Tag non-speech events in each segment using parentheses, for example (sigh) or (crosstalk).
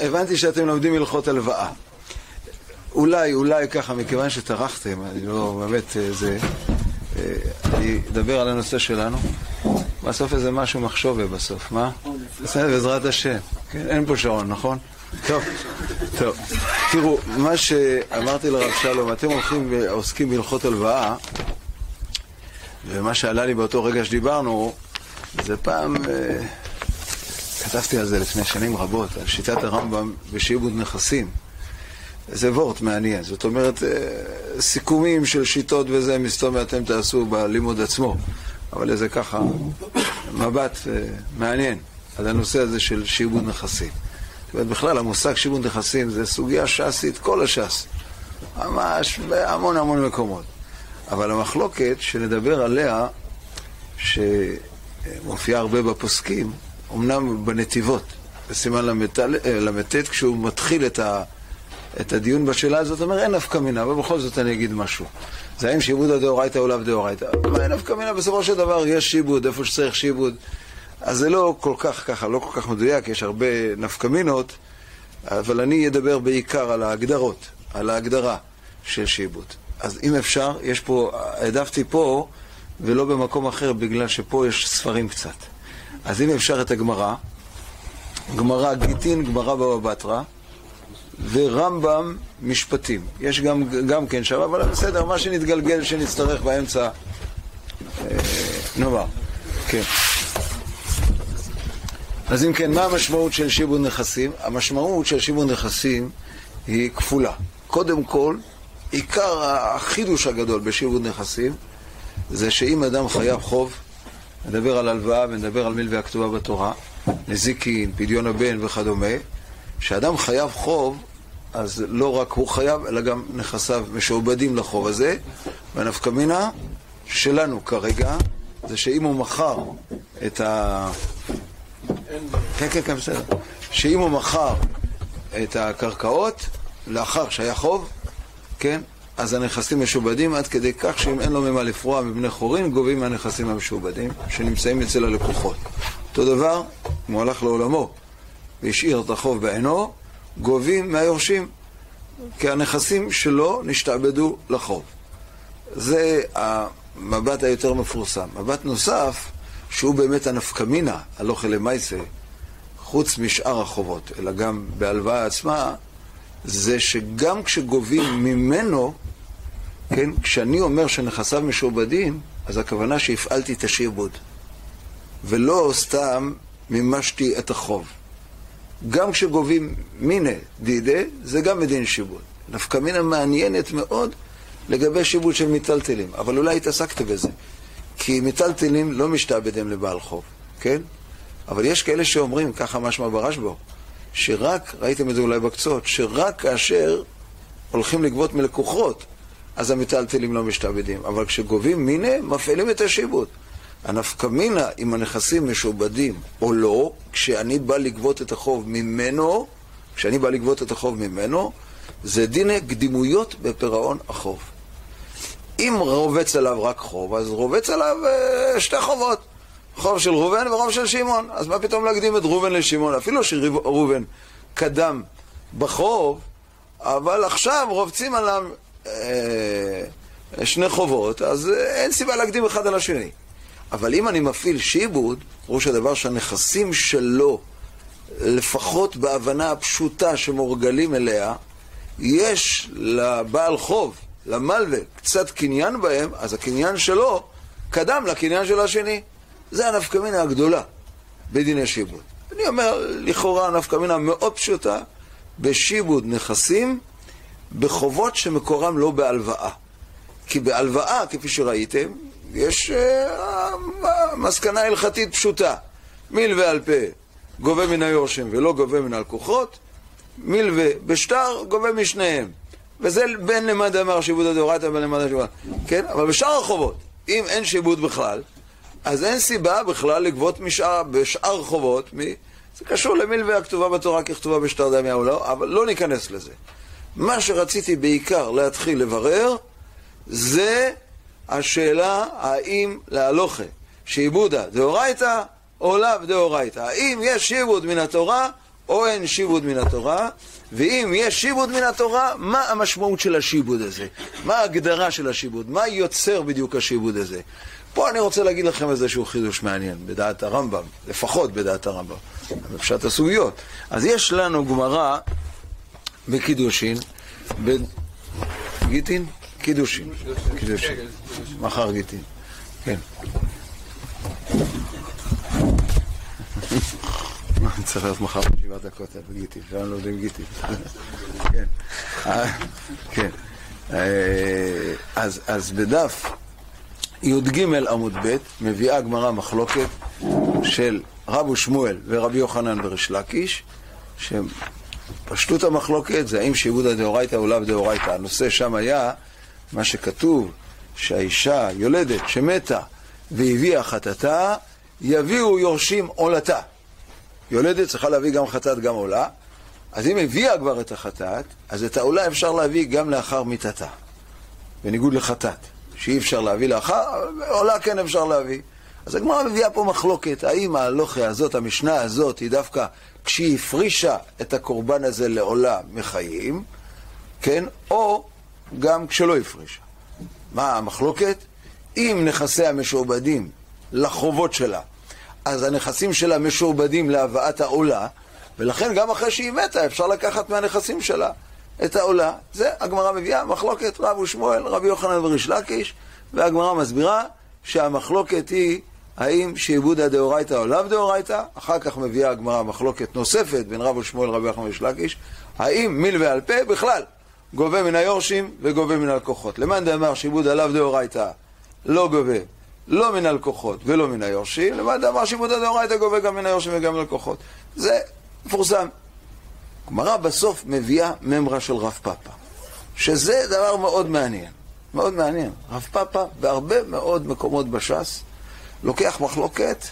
הבנתי שאתם לומדים הלכות הלוואה. אולי, אולי ככה, מכיוון שטרחתם, אני לא, באמת, אה, זה... אה, אני אדבר על הנושא שלנו. בסוף איזה משהו מחשובה בסוף, מה? בסדר, בעזרת השם. כן, אין פה שעון, נכון? טוב, טוב. תראו, מה שאמרתי לרב שלום, אתם הולכים ועוסקים בהלכות הלוואה, ומה שעלה לי באותו רגע שדיברנו, זה פעם, אה, כתבתי על זה לפני שנים רבות, על שיטת הרמב"ם בשיעבוד נכסים. זה וורט מעניין, זאת אומרת, אה, סיכומים של שיטות וזה, מסתום אתם תעשו בלימוד עצמו, אבל איזה ככה מבט אה, מעניין על הנושא הזה של שיעבוד נכסים. בכלל המושג שיעבוד נכסים זה סוגיה ש"סית, כל הש"ס, ממש בהמון המון מקומות. אבל המחלוקת שנדבר עליה, שמופיעה הרבה בפוסקים, אמנם בנתיבות, בסימן ל"ט, כשהוא מתחיל את ה... את הדיון בשאלה הזאת, אומר אין נפקא מינה, אבל בכל זאת אני אגיד משהו. זה האם שיבוד הדאורייתא או לאו דאורייתא? אין נפקא מינה? בסופו של דבר יש שיבוד, איפה שצריך שיבוד. אז זה לא כל כך ככה, לא כל כך מדויק, יש הרבה נפקא מינות, אבל אני אדבר בעיקר על ההגדרות, על ההגדרה של שיבוד. אז אם אפשר, יש פה, העדפתי פה ולא במקום אחר, בגלל שפה יש ספרים קצת. אז אם אפשר את הגמרא, גמרא גיטין, גמרא בבא בתרא, ורמב"ם משפטים. יש גם, גם כן שם, אבל בסדר, מה שנתגלגל, שנצטרך באמצע, אה, נאמר, כן. אז אם כן, מה המשמעות של שיבוד נכסים? המשמעות של שיבוד נכסים היא כפולה. קודם כל, עיקר החידוש הגדול בשיבוד נכסים זה שאם אדם חייב חוב, נדבר על הלוואה ונדבר על מלווה הכתובה בתורה, נזיקין, פדיון הבן וכדומה, כשאדם חייב חוב, אז לא רק הוא חייב, אלא גם נכסיו משועבדים לחוב הזה, והנפקא מינה שלנו כרגע, זה שאם הוא מכר את ה... כן, כן, כן, בסדר. שאם הוא מכר את הקרקעות, לאחר שהיה חוב, כן, אז הנכסים משועבדים עד כדי כך שאם אין לו ממה לפרוע מבני חורין, גובים מהנכסים המשועבדים שנמצאים אצל הלקוחות. אותו דבר, אם הוא הלך לעולמו והשאיר את החוב בעינו, גובים מהיורשים, כי הנכסים שלו נשתעבדו לחוב. זה המבט היותר מפורסם. מבט נוסף, שהוא באמת הנפקמינה, הלוך מייסה, חוץ משאר החובות, אלא גם בהלוואה עצמה, זה שגם כשגובים ממנו, כן, כשאני אומר שנכסיו משועבדים, אז הכוונה שהפעלתי את השעבוד, ולא סתם מימשתי את החוב. גם כשגובים מיניה דידה, זה גם מדין שיבוד. נפקא מינה מעניינת מאוד לגבי שיבוד של מיטלטלים, אבל אולי התעסקת בזה. כי מיטלטלים לא משתעבדים לבעל חוב, כן? אבל יש כאלה שאומרים, ככה משמע ברשב"א, שרק, ראיתם את זה אולי בקצות, שרק כאשר הולכים לגבות מלקוחות, אז המיטלטלים לא משתעבדים. אבל כשגובים מיני, מפעילים את השיבוד. הנפקמינה אם הנכסים משועבדים או לא, כשאני בא לגבות את החוב ממנו, כשאני בא לגבות את החוב ממנו, זה דיני קדימויות בפירעון החוב. אם רובץ עליו רק חוב, אז רובץ עליו אה, שתי חובות. חוב של ראובן וחוב של שמעון. אז מה פתאום להקדים את ראובן לשמעון? אפילו שראובן קדם בחוב, אבל עכשיו רובצים עליו שני חובות, אז אה, אין סיבה להקדים אחד על השני. אבל אם אני מפעיל שיבוד, פירוש הדבר שהנכסים שלו, לפחות בהבנה הפשוטה שמורגלים אליה, יש לבעל חוב, למלווה, קצת קניין בהם, אז הקניין שלו קדם לקניין של השני. זה הנפקמינה הגדולה בדיני שיבוד. אני אומר, לכאורה הנפקמינה מאוד פשוטה, בשיבוד נכסים, בחובות שמקורם לא בהלוואה. כי בהלוואה, כפי שראיתם, יש uh, מסקנה הלכתית פשוטה. מלווה על פה גובה מן היורשים ולא גובה מן הלקוחות, מלווה בשטר גובה משניהם. וזה בין למד אמר שיבוד הדאורייתא ובין למד השיבוד. כן? אבל בשאר החובות, אם אין שיבוד בכלל, אז אין סיבה בכלל לגבות משאר, בשאר חובות, מ... זה קשור למלווה הכתובה בתורה ככתובה בשטר דמי או לא, אבל לא ניכנס לזה. מה שרציתי בעיקר להתחיל לברר, זה השאלה האם להלוכה שעיבודה דאורייתא או לאו דאורייתא. האם יש שיבוד מן התורה או אין שיבוד מן התורה, ואם יש שיבוד מן התורה, מה המשמעות של השיבוד הזה? מה ההגדרה של השיבוד? מה יוצר בדיוק השיבוד הזה? פה אני רוצה להגיד לכם איזשהו חידוש מעניין, בדעת הרמב"ם, לפחות בדעת הרמב"ם, בפשט הסוגיות. אז יש לנו גמרא בקידושין, בגיטין? קידושין. קידושין. מחר גיטין. כן. צריך להיות מחר בישיבת הכותל, בגיטין, שם לומדים גיטין. (laughs) כן. אה, כן. אה, אז בדף י"ג עמוד ב' מביאה הגמרא מחלוקת של רבו שמואל ורבי יוחנן וריש לקיש, שפשטות המחלוקת זה האם שעבודא דאורייתא או לאו דאורייתא. הנושא שם היה מה שכתוב שהאישה יולדת שמתה והביאה חטאתה, יביאו יורשים עולתה. יולדת צריכה להביא גם חטאת גם עולה, אז אם הביאה כבר את החטאת, אז את העולה אפשר להביא גם לאחר מיתתה, בניגוד לחטאת. שאי אפשר להביא לאחר, עולה כן אפשר להביא. אז הגמרא מביאה פה מחלוקת, האם ההלוכה הזאת, המשנה הזאת, היא דווקא כשהיא הפרישה את הקורבן הזה לעולה מחיים, כן, או גם כשלא הפרישה. מה המחלוקת? אם נכסיה משועבדים לחובות שלה, אז הנכסים שלה משועבדים להבאת העולה, ולכן גם אחרי שהיא מתה אפשר לקחת מהנכסים שלה את העולה. זה הגמרא מביאה, מחלוקת רב ושמואל, רבי יוחנן וריש לקיש, והגמרא מסבירה שהמחלוקת היא האם שעבודא דאורייתא או לאו דאורייתא, אחר כך מביאה הגמרא מחלוקת נוספת בין רב ושמואל רבי יוחנן וריש לקיש, האם מיל ועל פה בכלל גובה מן היורשים וגובה מן הלקוחות. למאן דאמר שעבודא לאו דאורייתא לא גובה לא מן הלקוחות ולא מן היורשים, למאן דאמר שעבודא דאורייתא גובה גם מן היורשים וגם מן הלקוחות. זה מפורסם. גמרא בסוף מביאה ממרה של רב פאפה, שזה דבר מאוד מעניין, מאוד מעניין. רב פאפה בהרבה מאוד מקומות בש"ס לוקח מחלוקת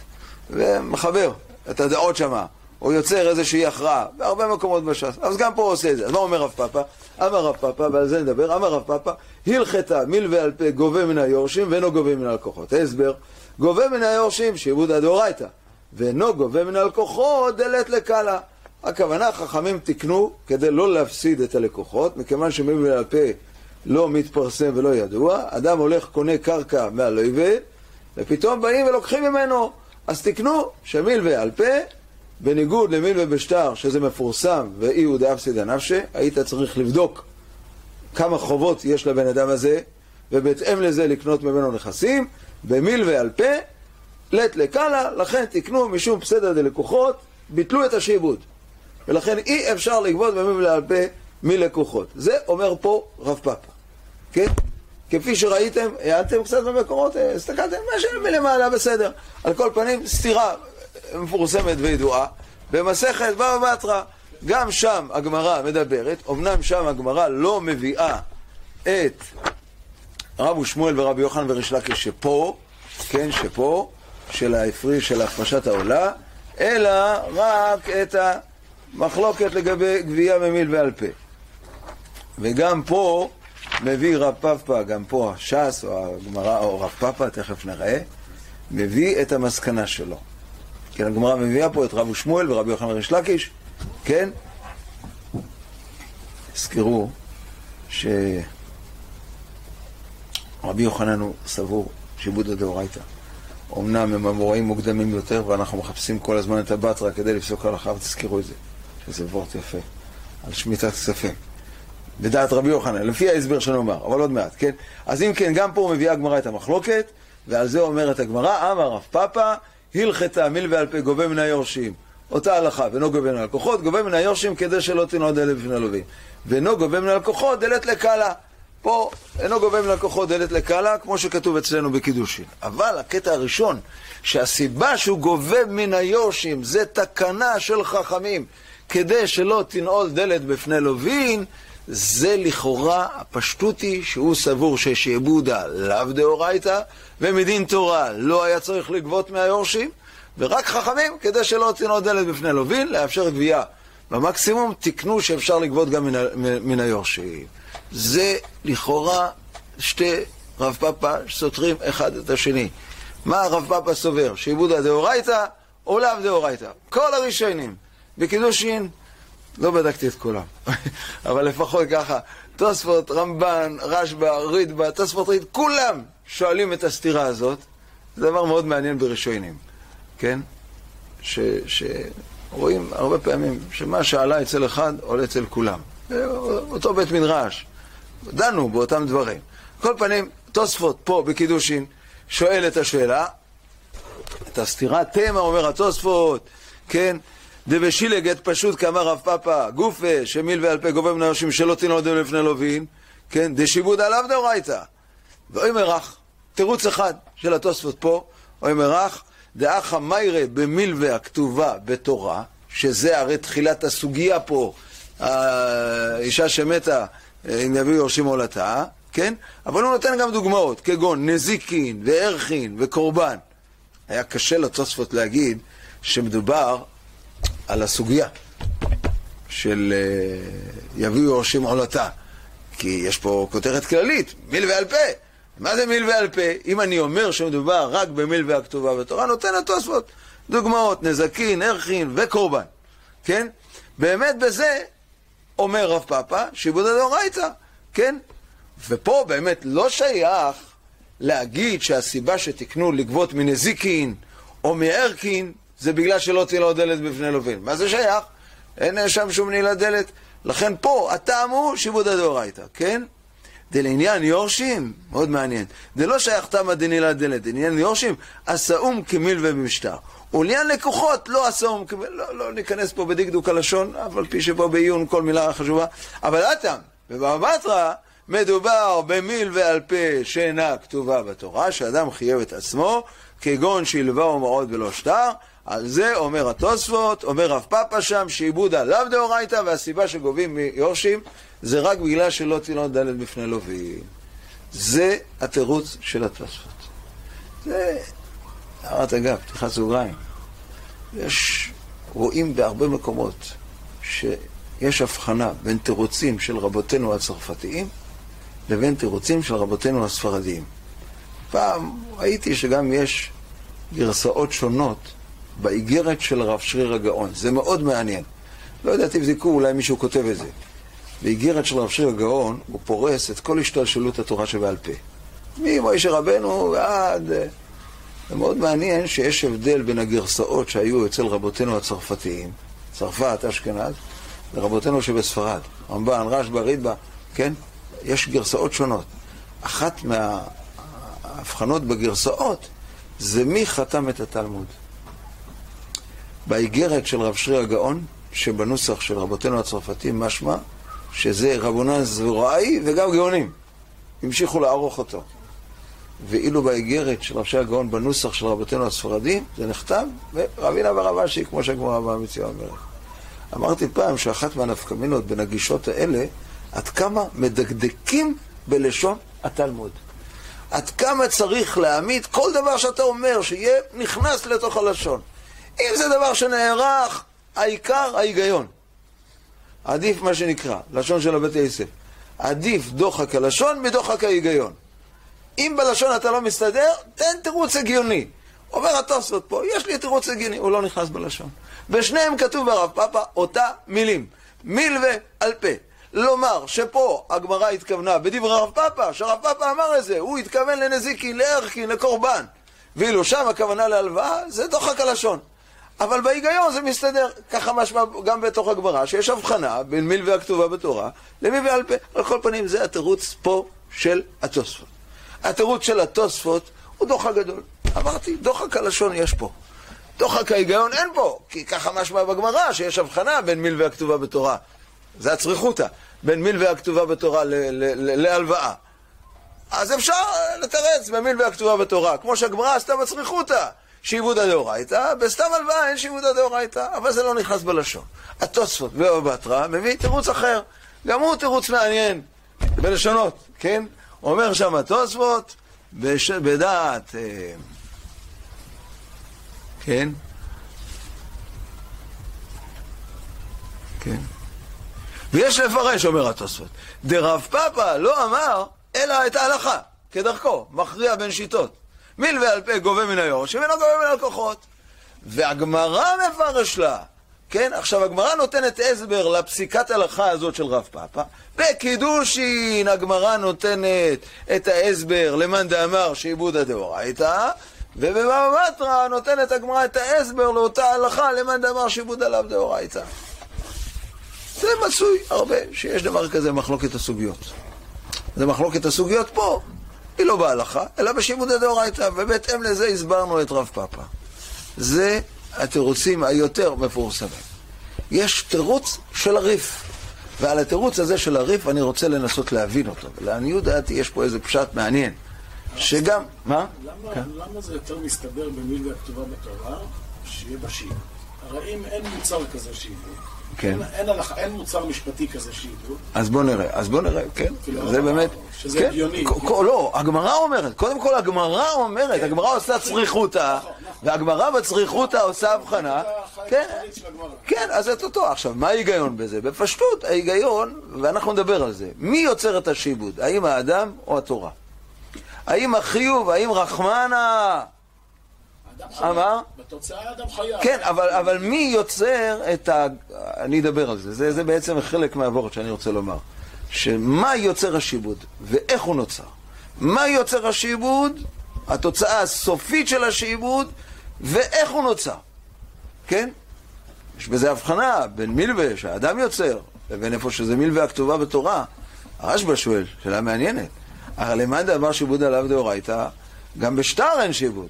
ומחבר את הדעות שמה, או יוצר איזושהי הכרעה, בהרבה מקומות בש"ס. אז גם פה הוא עושה את זה. אז מה אומר רב פאפה? אמר רב פאפה, ועל זה נדבר, אמר רב פאפה, הלכתה מיל ועל פה גובה מן היורשים ואינו גובה מן הלקוחות. הסבר, גובה מן היורשים שעבודא דאורייתא, ואינו גובה מן הלקוחות דלת לקלה. הכוונה, חכמים תיקנו כדי לא להפסיד את הלקוחות, מכיוון שמיל ועל פה לא מתפרסם ולא ידוע, אדם הולך, קונה קרקע מהלווה, ופתאום באים ולוקחים ממנו. אז תקנו שמיל ועל פה, בניגוד למיל ובשטר, שזה מפורסם, ואי הוא דאפסידא נפשי, היית צריך לבדוק כמה חובות יש לבן אדם הזה, ובהתאם לזה לקנות ממנו נכסים, במיל ועל פה, לית לקלה, לכן תקנו משום פסדא דלקוחות, ביטלו את השעבוד. ולכן אי אפשר לגבות במיל ועל פה מלקוחות. זה אומר פה רב פאפה, כן? כפי שראיתם, העדתם קצת במקורות, הסתכלתם, מה שמלמעלה, בסדר. על כל פנים, סתירה מפורסמת וידועה, במסכת בבא בתרא, גם שם הגמרא מדברת, אמנם שם הגמרא לא מביאה את רב ושמואל ורבי יוחנן וריש שפה, כן, שפה, של ההפריש, של הפרשת העולה, אלא רק את המחלוקת לגבי גבייה ממיל ועל פה. וגם פה מביא רב פאפה, גם פה הש"ס או הגמרא או רב פאפה, תכף נראה, מביא את המסקנה שלו. כן, הגמרא מביאה פה את רב ושמואל ורבי יוחנן ריש לקיש, כן? תזכרו שרבי יוחנן הוא סבור שעיבוד הדאורייתא. אמנם הם אמוראים מוקדמים יותר ואנחנו מחפשים כל הזמן את הבטרה כדי לפסוק הלכה ותזכרו את זה, שזה וורט יפה, על שמיטת כספים. לדעת רבי יוחנן, לפי ההסבר שנאמר, אבל עוד מעט, כן? אז אם כן, גם פה מביאה הגמרא את המחלוקת, ועל זה אומרת הגמרא, אמר רב פאפא, הלכתה מיל ועל פה גובה מן היורשים, אותה הלכה, ואינו גובה מן הלקוחות, גובה מן היורשים כדי שלא תנעוד אלה בפני הלווים. ואינו גובה מן הלקוחות דלת לקלה. פה אינו גובה מן הלקוחות דלת לקלה, כמו שכתוב אצלנו בקידושין. אבל הקטע הראשון, שהסיבה שהוא גובה מן היורשים זה תקנה של חכמים, כדי שלא תנעול דלת בפני לווין, זה לכאורה, הפשטות היא שהוא סבור ששעבודה לאו דאורייתא, ומדין תורה לא היה צריך לגבות מהיורשים, ורק חכמים, כדי שלא הוציאו דלת בפני לווין, לאפשר גבייה. במקסימום תקנו שאפשר לגבות גם מן, מן היורשים. זה לכאורה שתי רב פאפה סותרים אחד את השני. מה הרב פאפה סובר? שעבודה דאורייתא או לאו דאורייתא. כל הראשונים בקידושין, לא בדקתי את כולם, (laughs) אבל לפחות ככה, תוספות, רמב"ן, רשב"א, רידב"א, תוספות ריד, כולם שואלים את הסתירה הזאת. זה דבר מאוד מעניין בראשונים, כן? שרואים הרבה פעמים שמה שעלה אצל אחד עולה אצל כולם. אותו בית מדרש, דנו באותם דברים. כל פנים, תוספות פה בקידושין שואל את השאלה, את הסתירה תמה אומר התוספות, כן? דבשילג את פשוט כאמר רב פאפא, גופה, שמיל ועל פה גובה מן היורשים שלא תנעודם לפני לווין, כן? דשיבוד עליו דאורייתא. ואומר אך, תירוץ אחד של התוספות פה, אומר אך, דאחא מיירא במילווה הכתובה בתורה, שזה הרי תחילת הסוגיה פה, האישה שמתה, אם יביאו יורשים עולתה, כן? אבל הוא נותן גם דוגמאות, כגון נזיקין וערכין וקורבן. היה קשה לתוספות להגיד שמדובר על הסוגיה של uh, יביאו יורשים עולתה. כי יש פה כותרת כללית, מיל ועל פה. מה זה מיל ועל פה? אם אני אומר שמדובר רק במיל והכתובה בתורה, נותן התוספות דוגמאות, נזקין, ערכין וקורבן. כן? באמת בזה אומר רב פאפא, שעיבוד הדאורייתא, כן? ופה באמת לא שייך להגיד שהסיבה שתקנו לגבות מנזיקין או מערכין זה בגלל שלא תהיה לו דלת בפני לווין. מה זה שייך? אין שם שום נעילת דלת. לכן פה הטעם הוא שיבוד הדאורייתא, כן? דלעניין יורשים, מאוד מעניין. זה לא שייך תמא דנעילת דלת, דלעניין יורשים, אסאום כמילווה במשטר. ולעניין לקוחות, לא אסאום כמילווה, לא, לא ניכנס פה בדקדוק הלשון, אף על פי שפה בעיון כל מילה חשובה. אבל בבבא בתרא, מדובר במיל ועל פה שאינה כתובה בתורה, שאדם חייב את עצמו, כגון שילבה ומעות בלא שטר, על זה אומר התוספות, אומר רב פאפה שם, שעיבודה לאו דאורייתא, והסיבה שגובים מיורשים זה רק בגלל שלא תינון דלת בפני לווים. זה התירוץ של התוספות. זה הערת אגב, פתיחת סוגריים. יש, רואים בהרבה מקומות שיש הבחנה בין תירוצים של רבותינו הצרפתיים לבין תירוצים של רבותינו הספרדיים. פעם ראיתי שגם יש גרסאות שונות באיגרת של הרב שריר הגאון. זה מאוד מעניין. לא יודע, תבדקו, אולי מישהו כותב את זה. באיגרת של הרב שריר הגאון הוא פורס את כל השתלשלות התורה שבעל פה. ממוישה רבנו ועד... אה, זה מאוד מעניין שיש הבדל בין הגרסאות שהיו אצל רבותינו הצרפתיים, צרפת, אשכנז, לרבותינו שבספרד. רמב"ן, רשב"א, רידב"א, כן? יש גרסאות שונות. אחת מההבחנות בגרסאות זה מי חתם את התלמוד. באיגרת של רב שרי הגאון, שבנוסח של רבותינו הצרפתים משמע שזה רבונן זרועי וגם גאונים. המשיכו לערוך אותו. ואילו באיגרת של רב שרי הגאון בנוסח של רבותינו הספרדים, זה נכתב ברבינה ורב אשי, כמו שהגמרא באה מציעה אומרת. אמרתי פעם שאחת מהנפקמינות בין הגישות האלה, עד כמה מדקדקים בלשון התלמוד. עד כמה צריך להעמיד כל דבר שאתה אומר, שיהיה נכנס לתוך הלשון. אם זה דבר שנערך, העיקר ההיגיון. עדיף מה שנקרא, לשון של הבית יוסף. עדיף דוחק הלשון מדוחק ההיגיון. אם בלשון אתה לא מסתדר, תן תירוץ הגיוני. אומר התוספות פה, יש לי תירוץ הגיוני, הוא לא נכנס בלשון. בשניהם כתוב ברב פאפא אותה מילים, מילווה על פה. לומר שפה הגמרא התכוונה בדברי רב פאפא, שרב פאפא אמר את זה, הוא התכוון לנזיקין, לערכין, לקורבן. ואילו שם הכוונה להלוואה, זה דוחק הלשון. אבל בהיגיון זה מסתדר, ככה משמע גם בתוך הגמרא, שיש הבחנה בין מיל והכתובה בתורה למי בעל פה. על כל פנים זה התירוץ פה של התוספות. התירוץ של התוספות הוא דוחק גדול. אמרתי, דוחק הלשון יש פה. דוחק ההיגיון אין פה, כי ככה משמע בגמרא שיש הבחנה בין מיל והכתובה בתורה. זה הצריכותא, בין מיל והכתובה בתורה להלוואה. אז אפשר לתרץ במיל והכתובה בתורה, כמו שהגמרא עשתה בצריכותא. שעיבודא דאורייתא, בסתם הלוואה אין שעיבודא דאורייתא, אבל זה לא נכנס בלשון. התוספות בבא בתרא מביא תירוץ אחר, גם הוא תירוץ מעניין, בלשונות, כן? אומר שם התוספות, בש... בדעת, אה, כן? כן. ויש לפרש, אומר התוספות, דרב פאפא לא אמר, אלא את ההלכה, כדרכו, מכריע בין שיטות. מיל ועל פה גובה מן היורש, ומנו גובה מן הלקוחות. והגמרא מפרש לה, כן? עכשיו, הגמרא נותנת הסבר לפסיקת הלכה הזאת של רב פאפא. בקידושין הגמרא נותנת את ההסבר למאן דאמר שעיבודא דאורייתא, ובבבא בתרא נותנת הגמרא את ההסבר לאותה הלכה למאן דאמר שעיבודא לאו דאורייתא. זה מצוי הרבה, שיש דבר כזה מחלוקת הסוגיות. זה מחלוקת הסוגיות פה, היא לא בהלכה, אלא בשיבודי דאורייתא, ובהתאם לזה הסברנו את רב פאפא. זה התירוצים היותר מפורסמים. יש תירוץ של הריף, ועל התירוץ הזה של הריף אני רוצה לנסות להבין אותו. ולעניות דעתי יש פה איזה פשט מעניין, שגם... מה? למה, כן. למה זה יותר מסתבר במילגה כתובה בתורה, שיהיה בשיעור? הרי אם אין מוצר כזה שידעו, כן. אין, אין, אין מוצר משפטי כזה שידעו. אז בוא נראה, אז בוא נראה, כן. כאילו, זה באמת... שזה כן. הגיוני. לא, הגמרא אומרת, קודם כל הגמרא אומרת, כן. הגמרא עושה צריכותא, נכון, נכון. והגמרא בצריכותא עושה הבחנה. כן, כן, אז את אותו. עכשיו, מה ההיגיון בזה? בפשטות, ההיגיון, ואנחנו נדבר על זה, מי יוצר את השיבוד? האם האדם או התורה? האם החיוב, האם רחמנה? אמר? בתוצאה אדם חייב. כן, אבל, אבל מי יוצר את ה... אני אדבר על זה. זה, זה בעצם חלק מהוורד שאני רוצה לומר. שמה יוצר השיבוד ואיך הוא נוצר. מה יוצר השיבוד, התוצאה הסופית של השיבוד, ואיך הוא נוצר. כן? יש בזה הבחנה בין מילווה שהאדם יוצר, לבין איפה שזה מילווה הכתובה בתורה. הרשב"א שואל, שאלה מעניינת. הרי למאן דאמר שיבוד עליו דאורייתא, גם בשטר אין שיבוד.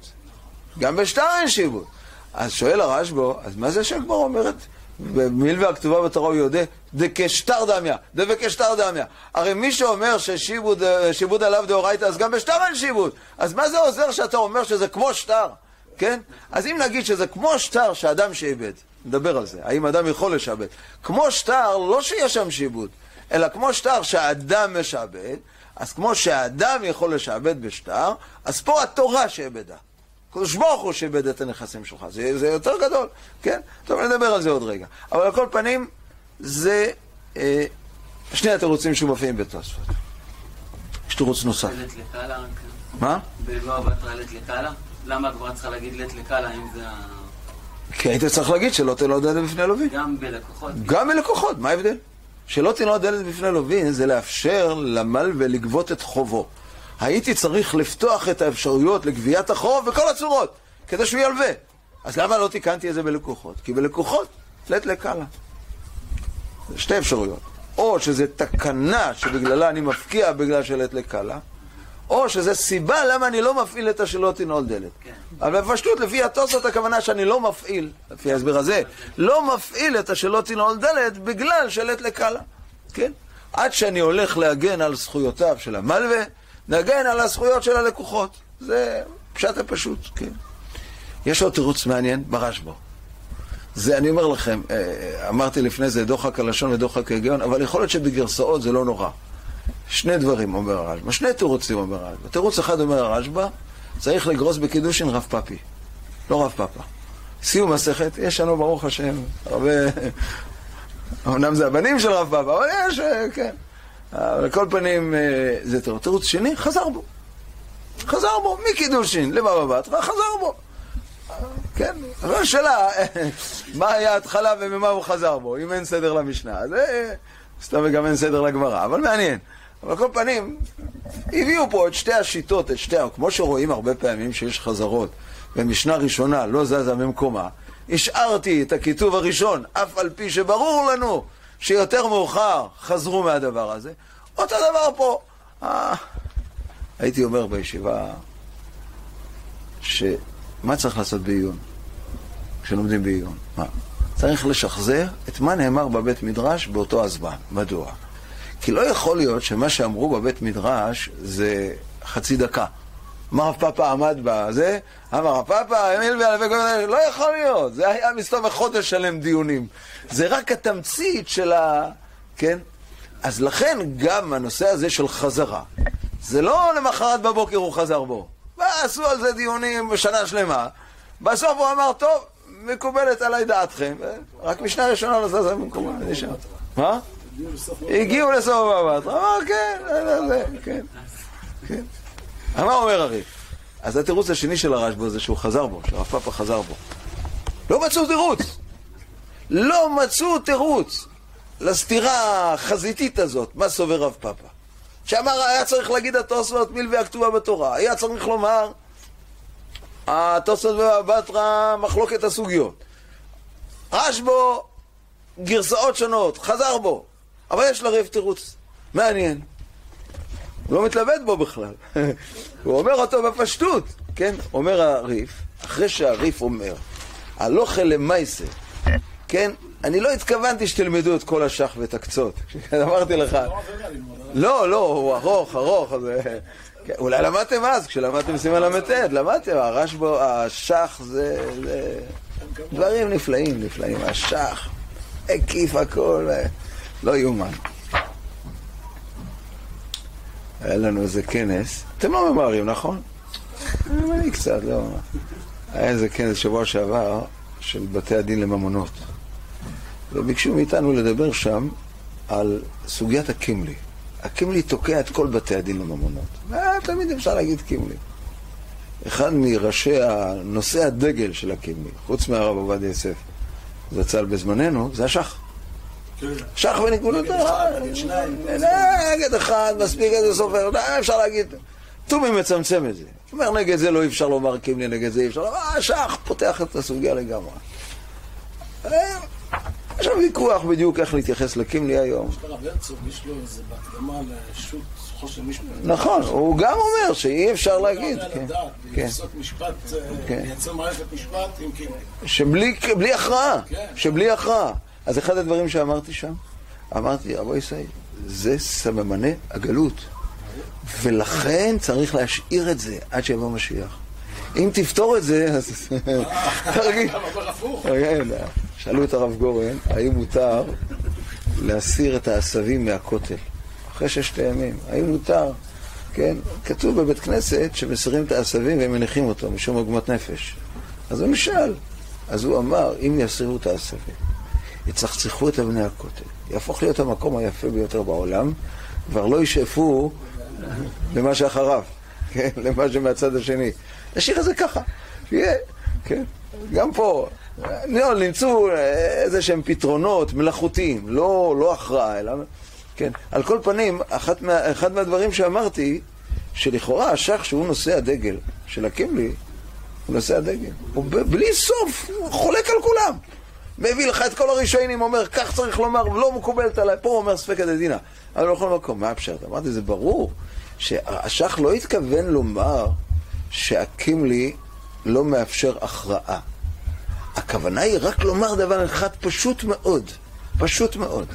גם בשטר אין שיבוד. אז שואל הרשב"א, אז מה זה שהגמרא אומרת? במילווה הכתובה בתורה הוא יודע, דקשטר דמיה, דבקשטר דמיה. הרי מי שאומר ששיבוד עליו דאורייתא, אז גם בשטר אין שיבוד. אז מה זה עוזר שאתה אומר שזה כמו שטר? כן? אז אם נגיד שזה כמו שטר שאדם שאיבד, נדבר על זה, האם אדם יכול לשעבד. כמו שטר, לא שיש שם שיבוד, אלא כמו שטר שהאדם משעבד, אז כמו שהאדם יכול לשעבד בשטר, אז פה התורה שאיבדה. הקדוש ברוך הוא שאיבד את הנכסים שלך, זה, זה יותר גדול, כן? טוב, נדבר על זה עוד רגע. אבל על כל פנים, זה אה, שני התירוצים שמופיעים בתוספות. יש תירוץ נוסף. מה? בלבוא בתרא לית לקאלה? למה הגברה צריכה להגיד לית לקאלה אם זה ה... כי היית צריך להגיד שלא תנוע דלת בפני לווין. גם בלקוחות. גם בלקוחות, מה ההבדל? שלא תנוע דלת בפני לווין זה לאפשר למלווה לגבות את חובו. הייתי צריך לפתוח את האפשרויות לגביית החוב בכל הצורות, כדי שהוא ילווה. אז למה לא תיקנתי את זה בלקוחות? כי בלקוחות, לית לקאלה. שתי אפשרויות. או שזה תקנה שבגללה אני מפקיע בגלל שלית לקאלה, או שזה סיבה למה אני לא מפעיל את השלא תנעול דלת. כן. אבל בפשטות, לפי התוספות הכוונה שאני לא מפעיל, לפי ההסבר הזה, לא מפעיל את השלא תנעול דלת בגלל שלית לקאלה. כן? עד שאני הולך להגן על זכויותיו של המלווה, נגן על הזכויות של הלקוחות. זה פשט הפשוט, כן. יש עוד תירוץ מעניין ברשב"א. זה, אני אומר לכם, אה, אמרתי לפני זה דוחק הלשון ודוחק ההיגיון, אבל יכול להיות שבגרסאות זה לא נורא. שני דברים אומר הרשב"א, שני תירוצים אומר הרשב"א. תירוץ אחד אומר הרשב"א, צריך לגרוס בקידושין רב פאפי, לא רב פאפה. סיום מסכת, יש לנו ברוך השם הרבה... (laughs) אמנם זה הבנים של רב פאפה, אבל יש, אה, כן. על כל פנים, אה, זה תירוץ. תירוץ שני, חזר בו. חזר בו, מקידושין לבבא בתרא, חזר בו. כן, אבל השאלה, (laughs) מה היה ההתחלה וממה הוא חזר בו, אם אין סדר למשנה. אז סתם וגם אין סדר לגמרא, אבל מעניין. אבל כל פנים, הביאו פה את שתי השיטות, את שתי, כמו שרואים הרבה פעמים שיש חזרות, ומשנה ראשונה לא זזה ממקומה, השארתי את הכיתוב הראשון, אף על פי שברור לנו שיותר מאוחר חזרו מהדבר הזה. אותו דבר פה. אה, הייתי אומר בישיבה, שמה צריך לעשות בעיון? כשלומדים בעיון? מה? צריך לשחזר את מה נאמר בבית מדרש באותו הזמן. מדוע? כי לא יכול להיות שמה שאמרו בבית מדרש זה חצי דקה. אמר רב פאפה עמד בזה, אמר רב פאפה, אמיל ואלפי כל מיני, לא יכול להיות, זה היה מסתובב חודש שלם דיונים. זה רק התמצית של ה... כן? אז לכן גם הנושא הזה של חזרה, זה לא למחרת בבוקר הוא חזר בו. ועשו על זה דיונים בשנה שלמה. בסוף הוא אמר, טוב, מקובלת עליי דעתכם. רק משנה ראשונה לא זזה במקומה. מה? הגיעו לסוף המבט. אמר, כן, כן, כן. מה אומר הריף? אז התירוץ השני של הרשב"א זה שהוא חזר בו, שהרב פאפה חזר בו. לא מצאו תירוץ. לא מצאו תירוץ לסתירה החזיתית הזאת, מה סובר רב פאפה. שאמר, היה צריך להגיד התוספות מילווה הכתובה בתורה, היה צריך לומר התוספות ובתרא מחלוקת הסוגיות. רש בו גרסאות שונות, חזר בו, אבל יש לריב תירוץ. מעניין. הוא לא מתלבט בו בכלל. (laughs) הוא אומר אותו בפשטות, כן? אומר הריף, אחרי שהריף אומר, הלוכה למייסה, כן? אני לא התכוונתי שתלמדו את כל השח ואת הקצות. (laughs) אמרתי לך... לא, לא, הוא ארוך, ארוך. כן, אולי למדתם אז, כשלמדתם סימן ל"ט, למדתם, הרשב"ו, השח זה... דברים נפלאים, נפלאים. השח, הקיף הכל, לא יאומן. היה לנו איזה כנס, אתם לא ממהרים, נכון? אני קצת, לא. היה איזה כנס שבוע שעבר של בתי הדין לממונות. וביקשו מאיתנו לדבר שם על סוגיית הקימלי. הקימלי תוקע את כל בתי הדין לממונות. אה, תמיד אפשר להגיד קימלי. אחד מראשי, נושאי הדגל של הקימלי, חוץ מהרב עובדיה יוסף, זצ"ל בזמננו, זה השח. שח ונגמונותו, נגד אחד, מספיק איזה סופר, אפשר להגיד, טומי מצמצם את זה. אומר, נגד זה לא אפשר לומר קימלי, נגד זה אפשר לומר, אה, שח פותח את הסוגיה לגמרי. אה, יש שם ויכוח בדיוק איך להתייחס לקימלי היום. יש לו איזה בהקדמה לשו"ת חושן משפט. נכון, הוא גם אומר שאי אפשר להגיד. לא כן, כן. לעשות משפט, אה, כן. לייצר מערכת משפט עם קימלי. שבלי הכרעה, שבלי הכרעה. אז אחד הדברים שאמרתי שם, אמרתי, רבו ישראל, זה סממני הגלות. ולכן צריך להשאיר את זה עד שיבוא משיח. אם תפתור את זה, אז... (laughs) תרגיל. כן, שאלו את הרב גורן, האם מותר להסיר את העשבים מהכותל אחרי ששת הימים? האם מותר? כן, כתוב בבית כנסת שמסירים את העשבים והם מניחים אותו משום עוגמת נפש. אז הוא נשאל. אז הוא אמר, אם יסירו את העשבים, יצחצחו את אבני הכותל, יהפוך להיות המקום היפה ביותר בעולם, כבר לא ישאפו למה שאחריו, כן, (laughs) למה שמהצד השני. נשאיר את זה ככה, שיהיה, כן. גם פה, לא, נמצאו איזה שהם פתרונות מלאכותיים, לא, לא הכרעה, אלא... כן. על כל פנים, מה, אחד מהדברים שאמרתי, שלכאורה השח שהוא נושא הדגל של הקימלי, הוא נושא הדגל. הוא בלי סוף, הוא חולק על כולם. מביא לך את כל הראשונים, אומר, כך צריך לומר, לא מקובלת עליי. פה הוא אומר ספקא דדינא. אבל בכל מקום, מה הפשט? אמרתי, זה ברור שהשח לא התכוון לומר שהקימלי לא מאפשר הכרעה. הכוונה היא רק לומר דבר אחד פשוט מאוד, פשוט מאוד.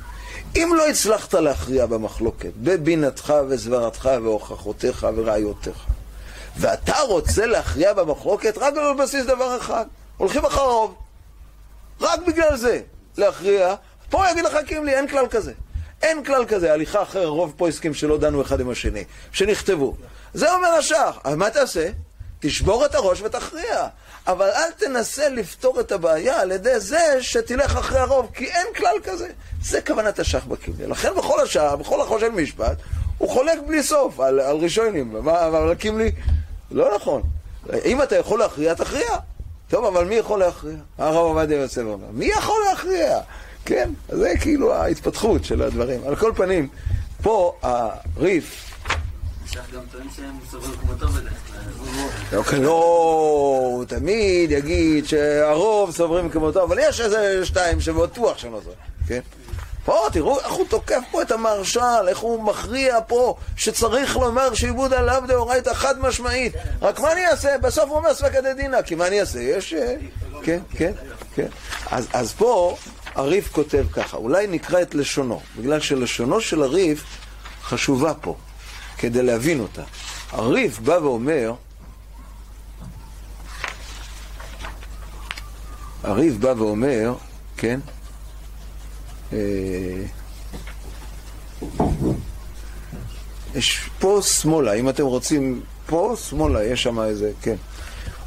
אם לא הצלחת להכריע במחלוקת, בבינתך וסברתך והוכחותיך וראיותיך, ואתה רוצה להכריע במחלוקת רק על בסיס דבר אחד, הולכים אחריו. רק בגלל זה להכריע, פה יגיד לך קימלי, אין כלל כזה. אין כלל כזה, הליכה אחרי רוב פויסקים שלא דנו אחד עם השני, שנכתבו. זה אומר השח. אז מה תעשה? תשבור את הראש ותכריע. אבל אל תנסה לפתור את הבעיה על ידי זה שתלך אחרי הרוב, כי אין כלל כזה. זה כוונת השח בקימלי. לכן בכל השעה, בכל החושן משפט, הוא חולק בלי סוף על, על ראשונים. אבל הקימלי, לא נכון. אם אתה יכול להכריע, תכריע. טוב, אבל מי יכול להכריע? הרב עובדיה יוסף אומר. מי יכול להכריע? כן, זה כאילו ההתפתחות של הדברים. על כל פנים, פה הריף... לא, הוא תמיד יגיד שהרוב סוברים כמותו, אבל יש איזה שתיים שבטוח שהם לא סוברים, כן? פה, תראו איך הוא תוקף פה את המרשל, איך הוא מכריע פה שצריך לומר שעיבוד עליו דאורייתא חד משמעית. רק מה אני אעשה? בסוף הוא אומר ספקא דדינא, כי מה אני אעשה? יש... אה, כן, כן, כן. אז פה הריף כותב ככה, אולי נקרא את לשונו, בגלל שלשונו של הריף חשובה פה, כדי להבין אותה. הריף בא ואומר, הריף בא ואומר, כן, יש פה שמאלה, אם אתם רוצים, פה שמאלה, יש שם איזה, כן.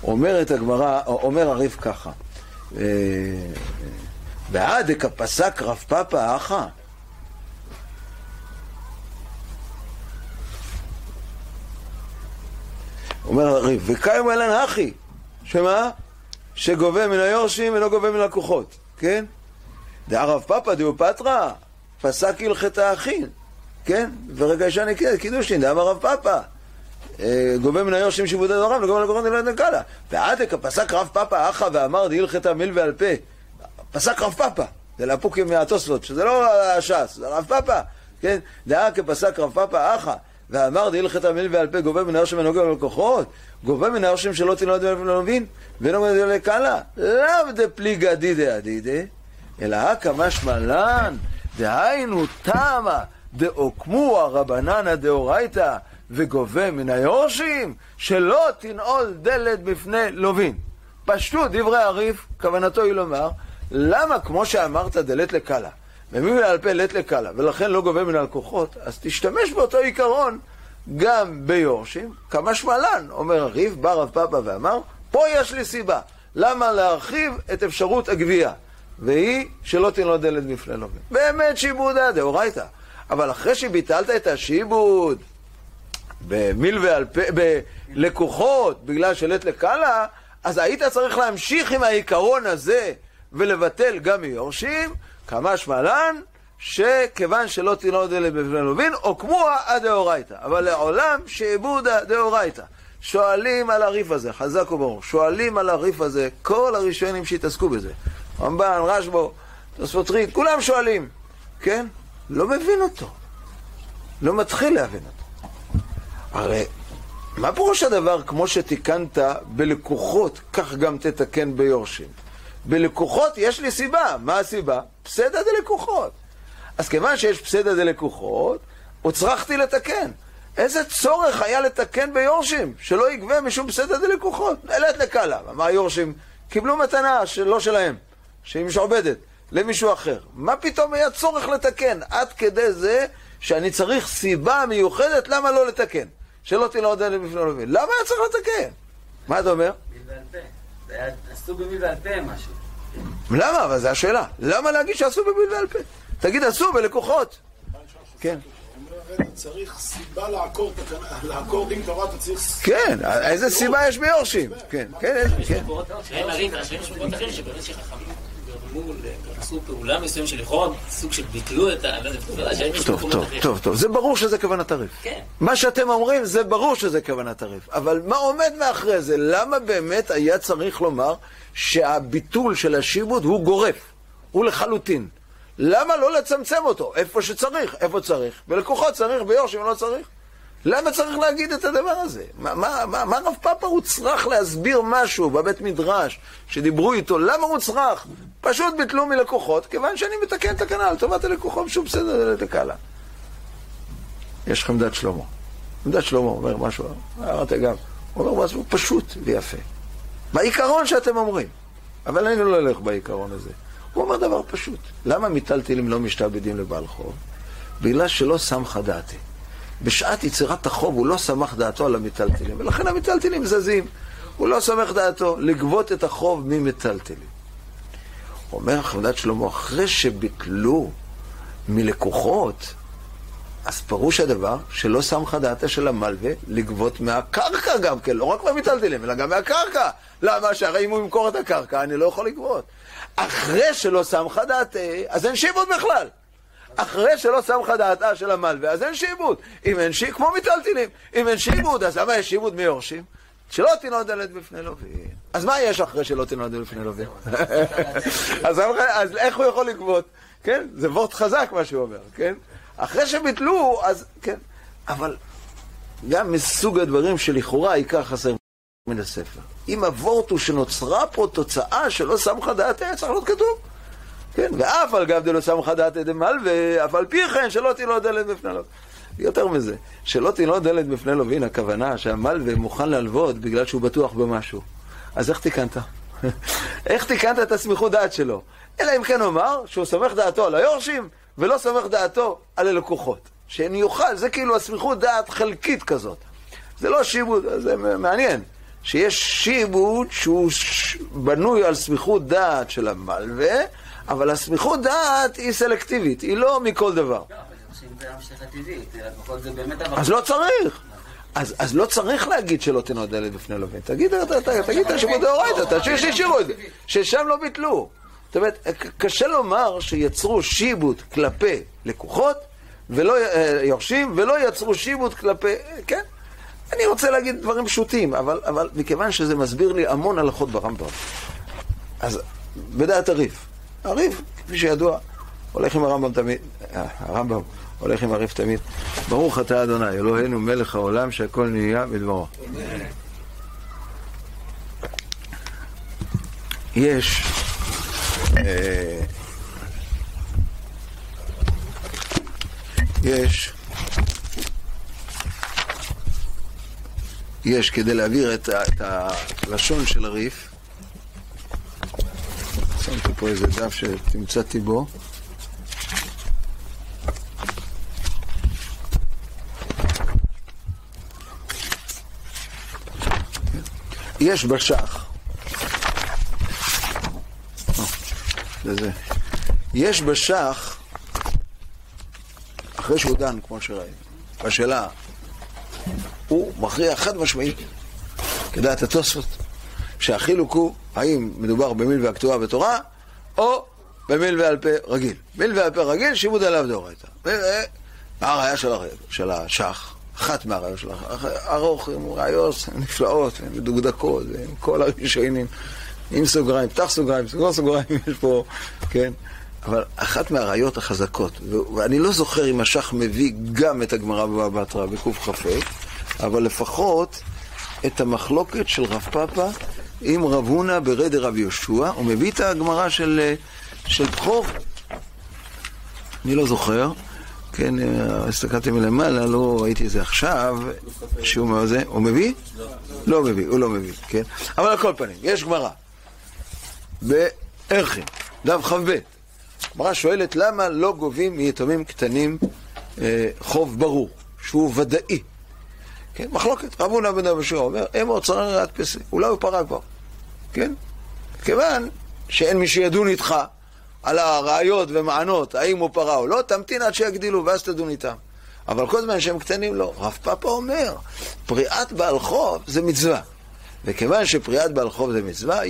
אומרת הגמרא, אומר הריף ככה, אה, ועדק הפסק רב פאפא אחא. אומר הריב, וקיים אלן אחי, שמה? שגובה מן היורשים ולא גובה מן הלקוחות, כן? דערב פפא דאו פטרא, פסק הלכתה אחין, כן? ורגע ישן קידושין, דאמר רב פפא. אה, גובה מן היורשים שיבודי דורם, וגובה לקוחות נלד נקלה. ועתק פסק רב פפא אחא ואמר דהילכתא מיל ועל פה. פסק רב פפא, זה לאפוקים מהתוספות, שזה לא הש"ס, זה רב פפא, כן? דאה כפסק רב פפא אחא. ואמר דהילכתא מיל ועל פה גובה מן היורשים ונוגע ללקוחות, גובה מן היורשים שלא תלמד ולא מבין, ואינו מבין לקלה. לאו דפליגא דידא אדידא, אלא הכא משמע לן, דהיינו תמה דאוקמוה רבננא דאורייתא וגובה מן היורשים, שלא תנעול דלת בפני לווין. פשטות דברי הריף, כוונתו היא לומר, למה כמו שאמרת דלת לקלה, ומי מעל פה לת לקלה, ולכן לא גובה מן הלקוחות, אז תשתמש באותו עיקרון גם ביורשים, כמה שמלן, אומר הריף, בא רב פאפה ואמר, פה יש לי סיבה, למה להרחיב את אפשרות הגבייה, והיא שלא תנעול דלת בפני לווין. באמת שיבודה דאורייתא. אבל אחרי שביטלת את השיבוד במיל ועל פה, בלקוחות, בגלל שלט לקאלה, אז היית צריך להמשיך עם העיקרון הזה ולבטל גם מיורשים, כמה שמלן, שכיוון שלא תינוד אלה בבני לובין, או כמו הדאורייתא. אבל לעולם שעבודה דאורייתא. שואלים על הריף הזה, חזק וברור, שואלים על הריף הזה כל הראשונים שהתעסקו בזה. רמב"ן, רשב"ו, תוספות ריד, כולם שואלים, כן? לא מבין אותו. לא מתחיל להבין אותו. הרי, מה פירוש הדבר כמו שתיקנת בלקוחות, כך גם תתקן ביורשים? בלקוחות יש לי סיבה. מה הסיבה? פסדה דלקוחות. אז כיוון שיש פסדה דלקוחות, הוצרכתי לתקן. איזה צורך היה לתקן ביורשים, שלא יגבה משום פסדה דלקוחות? אלת לקלה. מה היורשים? קיבלו מתנה שלא שלהם, שהיא משעובדת. למישהו אחר. מה פתאום היה צורך לתקן? עד כדי זה שאני צריך סיבה מיוחדת למה לא לתקן. שלא תלמד אלה בפני לווין. למה היה צריך לתקן? מה אתה אומר? עשו במיל ועל פה משהו. למה? אבל זו השאלה. למה להגיד שעשו במיל ועל פה? תגיד עשו בלקוחות. כן. צריך סיבה לעקור לעקור דין תורה, אתה צריך... כן, איזה סיבה יש ביורשים? כן, כן, כן. עשו פעולה מסוים שלכאורה סוג של ביטלו את ה... טוב, טוב, טוב, טוב, זה ברור שזה כוונת הריב. כן. מה שאתם אומרים זה ברור שזה כוונת הריב. אבל מה עומד מאחרי זה? למה באמת היה צריך לומר שהביטול של השיבוד הוא גורף? הוא לחלוטין. למה לא לצמצם אותו? איפה שצריך, איפה צריך. בלקוחות צריך, ביורשים לא צריך. למה צריך להגיד את הדבר הזה? מה, מה, מה, מה רב פאפה הוא צריך להסביר משהו בבית מדרש שדיברו איתו? למה הוא צריך? פשוט ביטלו מלקוחות, כיוון שאני מתקן תקנה לטובת הלקוחות, שוב בסדר לתקלה. יש לכם דת שלמה. דת שלמה אומר משהו, אמרתי גם, הוא אומר משהו פשוט ויפה. בעיקרון שאתם אומרים. אבל אני לא אלך בעיקרון הזה. הוא אומר דבר פשוט. למה מיטלטלים לא משתעבדים לבעל חוב? בגלל שלא סמכה דעתי. בשעת יצירת החוב הוא לא סמך דעתו על המיטלטלים, ולכן המיטלטלים זזים. הוא לא סומך דעתו לגבות את החוב ממיטלטלים. אומר חמדת שלמה, אחרי שביטלו מלקוחות, אז פירוש הדבר שלא סמכה דעתה של המלווה לגבות מהקרקע גם כן, לא רק מהמיטלטלים, אלא גם מהקרקע. למה? שהרי אם הוא ימכור את הקרקע, אני לא יכול לגבות. אחרי שלא סמכה דעתה, אז אין שיבוד בכלל. אחרי שלא סמכה דעתה של המלווה, אז אין שיבוד. אם אין שיבוד, כמו מיטלטלים, אם אין שיבוד, אז למה יש שיבוד מיורשים? שלא תנעוד דלת בפני לווין. אז מה יש אחרי שלא תנעוד דלת בפני לווין? (laughs) אז, איך הוא יכול לגבות? כן? זה וורט חזק מה שהוא אומר, כן? אחרי שביטלו, אז כן. אבל גם מסוג הדברים שלכאורה העיקר חסר מן הספר. אם הוורט הוא שנוצרה פה תוצאה שלא סמכה דעתה, צריך להיות כתוב. כן, ואף על גב דלא סמכה דעתה דמלווה, אף על פי כן שלא תנעוד דלת בפני לווין. יותר מזה, שלא תנעוד דלת בפני לווין, הכוונה שהמלווה מוכן להלוות בגלל שהוא בטוח במשהו. אז איך תיקנת? (laughs) איך תיקנת את הסמיכות דעת שלו? אלא אם כן אומר שהוא סומך דעתו על היורשים ולא סומך דעתו על הלקוחות. שאני יוכל, זה כאילו הסמיכות דעת חלקית כזאת. זה לא שיבוד, זה מעניין. שיש שיבוד שהוא בנוי על סמיכות דעת של המלווה, אבל הסמיכות דעת היא סלקטיבית, היא לא מכל דבר. אז לא צריך. אז, אז לא צריך להגיד שלא תנודלת בפני לווין. תגיד, תגיד דאורייתא, תשאיר שהשאירו את זה, ששם לא ביטלו. זאת אומרת, קשה לומר שיצרו שיבוט כלפי לקוחות, ולא אה, יורשים, ולא יצרו שיבוט כלפי, כן? אני רוצה להגיד דברים פשוטים, אבל, אבל מכיוון שזה מסביר לי המון הלכות ברמב"ם, אז בדעת הריף. הריף, כפי שידוע, הולך עם הרמב"ם תמיד, אה, הרמב"ם הולך עם הריף תמיד. ברוך אתה אדוני, אלוהינו מלך העולם שהכל נהיה בדברו. יש אה, יש יש כדי להעביר את, את הלשון של הריף שמתי פה איזה דף שתמצאתי בו. יש בשח. לזה. יש בשח, אחרי שהוא דן, כמו שראינו, בשאלה, הוא מכריע חד משמעית, כדעת התוספות, שהחילוק הוא האם מדובר במיל והכתובה בתורה, או במיל ועל פה רגיל. מיל ועל פה רגיל, שיבוד עליו דאורייתא. מה הראייה של, של השח? אחת מהראיות של השח. ארוך, עם ראיות נפלאות, מדוקדקות, עם כל הראשונים. עם סוגריים, פתח סוגריים, סגור סוגריים, יש פה, כן? אבל אחת מהראיות החזקות, ואני לא זוכר אם השח מביא גם את הגמרא בבא בתרא בקכ"ה, אבל לפחות את המחלוקת של רב פאפא עם רב הונא ברד רב יהושע, הוא מביא את הגמרא של, של בכור. אני לא זוכר, כן, הסתכלתי מלמעלה, לא ראיתי את זה עכשיו, שהוא מה זה, הוא מביא? לא. לא מביא, הוא לא מביא, כן? אבל על כל פנים, יש גמרא. בערכים, דף כ"ב. הגמרא שואלת למה לא גובים מיתומים קטנים אה, חוב ברור, שהוא ודאי. כן, מחלוקת. רב הונא בן אבי שירה אומר, אמור צרר ראיית פסק, אולי הוא פרה כבר. כן? כיוון שאין מי שידון איתך על הראיות ומענות, האם הוא פרה או לא, תמתין עד שיגדילו ואז תדון איתם. אבל כל זמן שהם קטנים לא. רב פאפה אומר, פריעת בעל חוב זה מצווה. וכיוון שפריאת בעל חוב זה מצווה,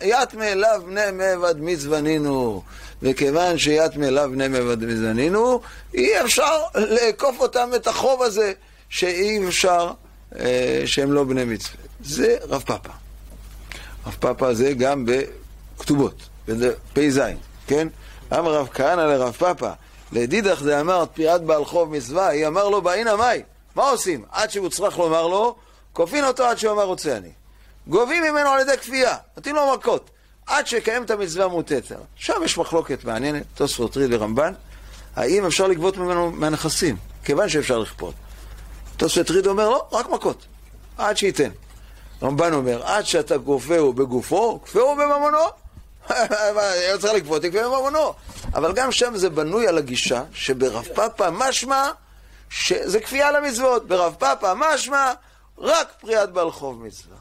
יתמה אליו בני מעבד מצוונינו. וכיוון שיתמה אליו בני מעבד מצוונינו, אי אפשר לעקוף אותם את החוב הזה, שאי אפשר אה, שהם לא בני מצווה. זה רב פאפה. רב פאפה זה גם בכתובות, פ"ז, כן? אמר רב כהנא לרב פאפה, לדידך זה אמר פריאת בעל חוב מצווה, היא אמר לו באינה מאי, מה עושים? עד שהוא צריך לומר לו כופין אותו עד שהוא אמר רוצה אני. גובים ממנו על ידי כפייה, נותנים לו מכות, עד שיקיים את המצווה המוטטת. שם יש מחלוקת מעניינת, תוספות ריד ורמב"ן, האם אפשר לגבות ממנו מהנכסים, כיוון שאפשר לכפות. תוספות ריד אומר לא, רק מכות, עד שייתן. רמב"ן אומר, עד שאתה גופהו בגופו, כפהו בממונו. (laughs) צריך לגבות, תקפה בממונו. אבל גם שם זה בנוי על הגישה שברב פאפה משמע שזה כפייה למצוות. ברב פאפה משמע רק פריאת בעל חוב מצווה.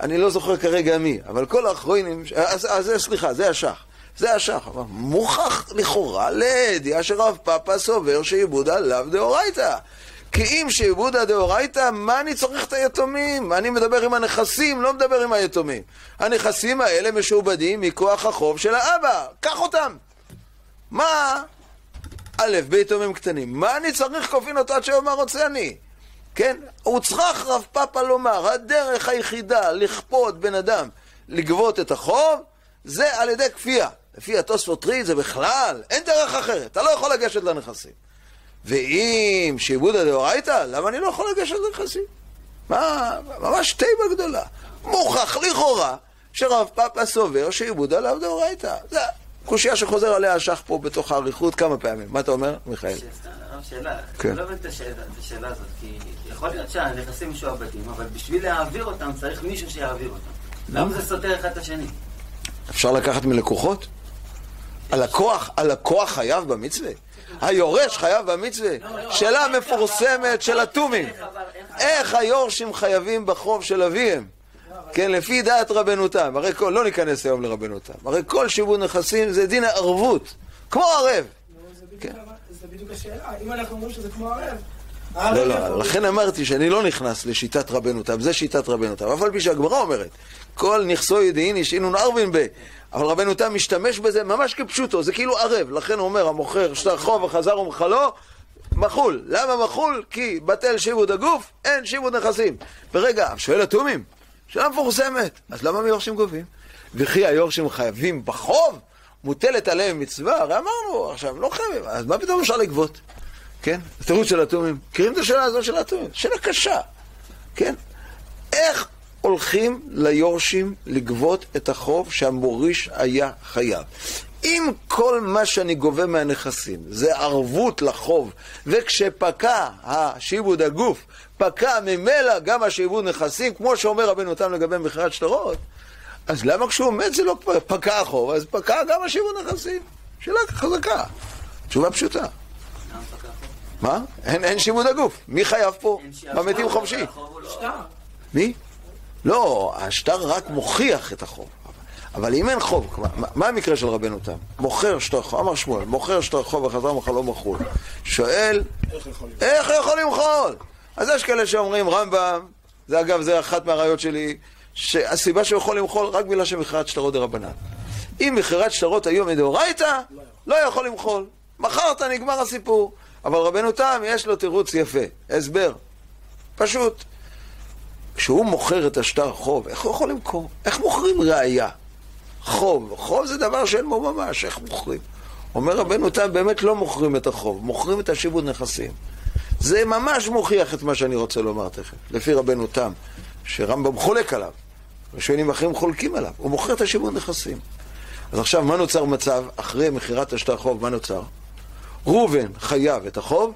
אני לא זוכר כרגע מי, אבל כל האחרונים, אז, אז סליחה, זה השח. זה השח. אבל מוכח לכאורה לידיעה שרב פאפה סובר שעיבוד עליו דאורייתא. כי אם שעיבודא דאורייתא, מה אני צריך את היתומים? אני מדבר עם הנכסים, לא מדבר עם היתומים. הנכסים האלה משועבדים מכוח החוב של האבא, קח אותם. מה? א', ביתומים קטנים. מה אני צריך כופין אותו עד שיאמר רוצה אני? כן? הוא צריך רב פאפה לומר, הדרך היחידה לכפות בן אדם לגבות את החוב, זה על ידי כפייה. לפי התוספות טרי זה בכלל, אין דרך אחרת, אתה לא יכול לגשת לנכסים. ואם שעבודא דאורייתא, למה אני לא יכול לגשת לנכסים? מה, ממש תיבה גדולה. מוכח לכאורה שרב פאפה סובר שעבודא לאו דאורייתא. זה קושייה שחוזר עליה השח פה בתוך האריכות כמה פעמים. מה אתה אומר, מיכאל? שאלה, כן. אני לא מבין את השאלה הזאת, כי יכול להיות שהנכסים משועבדים, אבל בשביל להעביר אותם צריך מישהו שיעביר אותם. למה זה סותר אחד את השני? אפשר לקחת מלקוחות? הלקוח, הלקוח חייב במצווה? היורש חייב במצווה? שאלה מפורסמת של התומים. איך היורשים חייבים בחוב של אביהם? כן, לפי דעת רבנותם. הרי כל, לא ניכנס היום לרבנותם. הרי כל שיבוד נכסים זה דין הערבות, כמו ערב. כן. זה בדיוק השאלה. אם אנחנו אומרים שזה כמו ערב, לא, לא, לכן אמרתי שאני לא נכנס לשיטת רבנו תם, זה שיטת רבנו תם. אף על פי שהגמרא אומרת, כל נכסו ידיעין ישעינון ארבין ב... אבל רבנו תם משתמש בזה ממש כפשוטו, זה כאילו ערב. לכן הוא אומר, המוכר שטר חוב וחזר ומחלו, מחול. למה מחול? כי בטל שיבוד הגוף, אין שיבוד נכסים. ורגע, שואל התומים, שאלה מפורסמת, אז למה מיורשים גובים? וכי היורשים חייבים בחוב? מוטלת עליהם מצווה? הרי אמרנו, עכשיו לא חייבים, אז מה פתאום אפשר לגבות? כן? תירוץ של התומים. מכירים את השאלה הזו של התומים? שאלה קשה, כן? איך הולכים ליורשים לגבות את החוב שהמוריש היה חייב? אם כל מה שאני גובה מהנכסים זה ערבות לחוב, וכשפקע השיבוד הגוף, פקע ממילא גם השיבוד נכסים, כמו שאומר רבנו תם לגבי מכירת שטרות, אז למה כשהוא מת זה לא פקע החוב, אז פקע גם השיבוד נכסים? שאלה חזקה. תשובה פשוטה. מה? אין, אין שיבוד הגוף. מי חייב פה? במתים חופשי. מי? לא, השטר רק מוכיח את החוב. אבל אם אין חוב, מה המקרה של רבנו תם? מוכר שטר חוב, אמר שמואל, מוכר שטר חוב וחזר מחלו מחול. שואל, איך יכול למחול? אז יש כאלה שאומרים, רמב"ם, זה אגב, זה אחת מהראיות שלי, שהסיבה שהוא יכול למחול רק בגלל שמכירת שטרות דרבנן. אם מכירת שטרות היום מדאורייתא, לא יכול למחול. מכרת, נגמר הסיפור. אבל רבנו תם, יש לו תירוץ יפה, הסבר. פשוט. כשהוא מוכר את השטר חוב, איך הוא יכול למכור? איך מוכרים ראייה? חוב. חוב זה דבר שאין בו ממש, איך מוכרים? אומר רבנו תם, באמת לא מוכרים את החוב, מוכרים את השיבוד נכסים. זה ממש מוכיח את מה שאני רוצה לומר תכף, לפי רבנו תם, שרמב"ם חולק עליו, ושואלים אחרים חולקים עליו, הוא מוכר את השיבוד נכסים. אז עכשיו, מה נוצר מצב, אחרי מכירת השטר חוב, מה נוצר? ראובן חייב את החוב,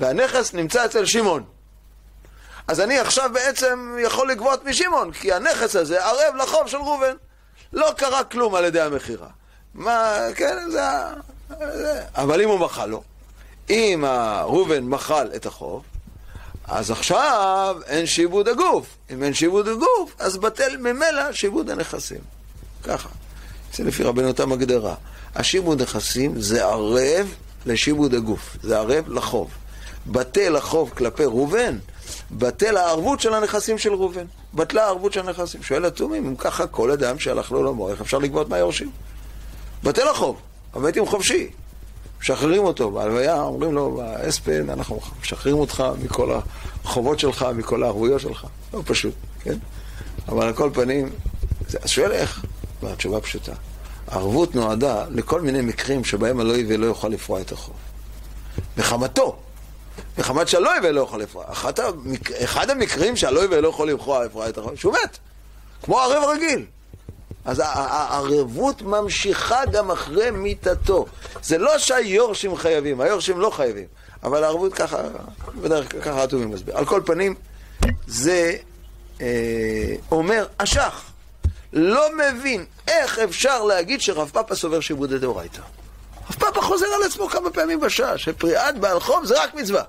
והנכס נמצא אצל שמעון. אז אני עכשיו בעצם יכול לגבות משמעון, כי הנכס הזה ערב לחוב של ראובן. לא קרה כלום על ידי המכירה. מה, כן, זה ה... אבל אם הוא מחל לו, אם ראובן מחל את החוב, אז עכשיו אין שיבוד הגוף. אם אין שיבוד הגוף, אז בטל ממילא שיבוד הנכסים. ככה. זה לפי רבנו אותם הגדרה. השיבוד נכסים זה ערב לשיבוד הגוף, זה ערב לחוב. בטל החוב כלפי ראובן, בטל הערבות של הנכסים של ראובן. בטלה הערבות של הנכסים. שואל התומים, אם ככה כל אדם שהלך לעולמו, איך אפשר לגבות מהיורשים? בטל החוב, הבתים חופשי. משחררים אותו, בהלוויה אומרים לו, באספן, אנחנו משחררים אותך מכל החובות שלך, מכל הערבויות שלך. לא פשוט, כן? אבל על כל פנים, אז שואל איך? והתשובה פשוטה. הערבות נועדה לכל מיני מקרים שבהם הלא לא יוכל לפרוע את החוב. מחמתו. מחמת שהלא לא יכול לפרוע. המק... אחד המקרים שהלא לא יכול לפרוע את החוב, שהוא מת. כמו ערב רגיל. אז הערבות ממשיכה גם אחרי מיתתו. זה לא שהיורשים חייבים, היורשים לא חייבים. אבל הערבות ככה, בדרך כלל ככה הטובים מסביר. על כל פנים, זה אה, אומר אשך. לא מבין איך אפשר להגיד שרב פאפה סובר שעבודי דאורייתא. רב פאפה חוזר על עצמו כמה פעמים בשעה, שפריעת בעל חוב זה רק מצווה.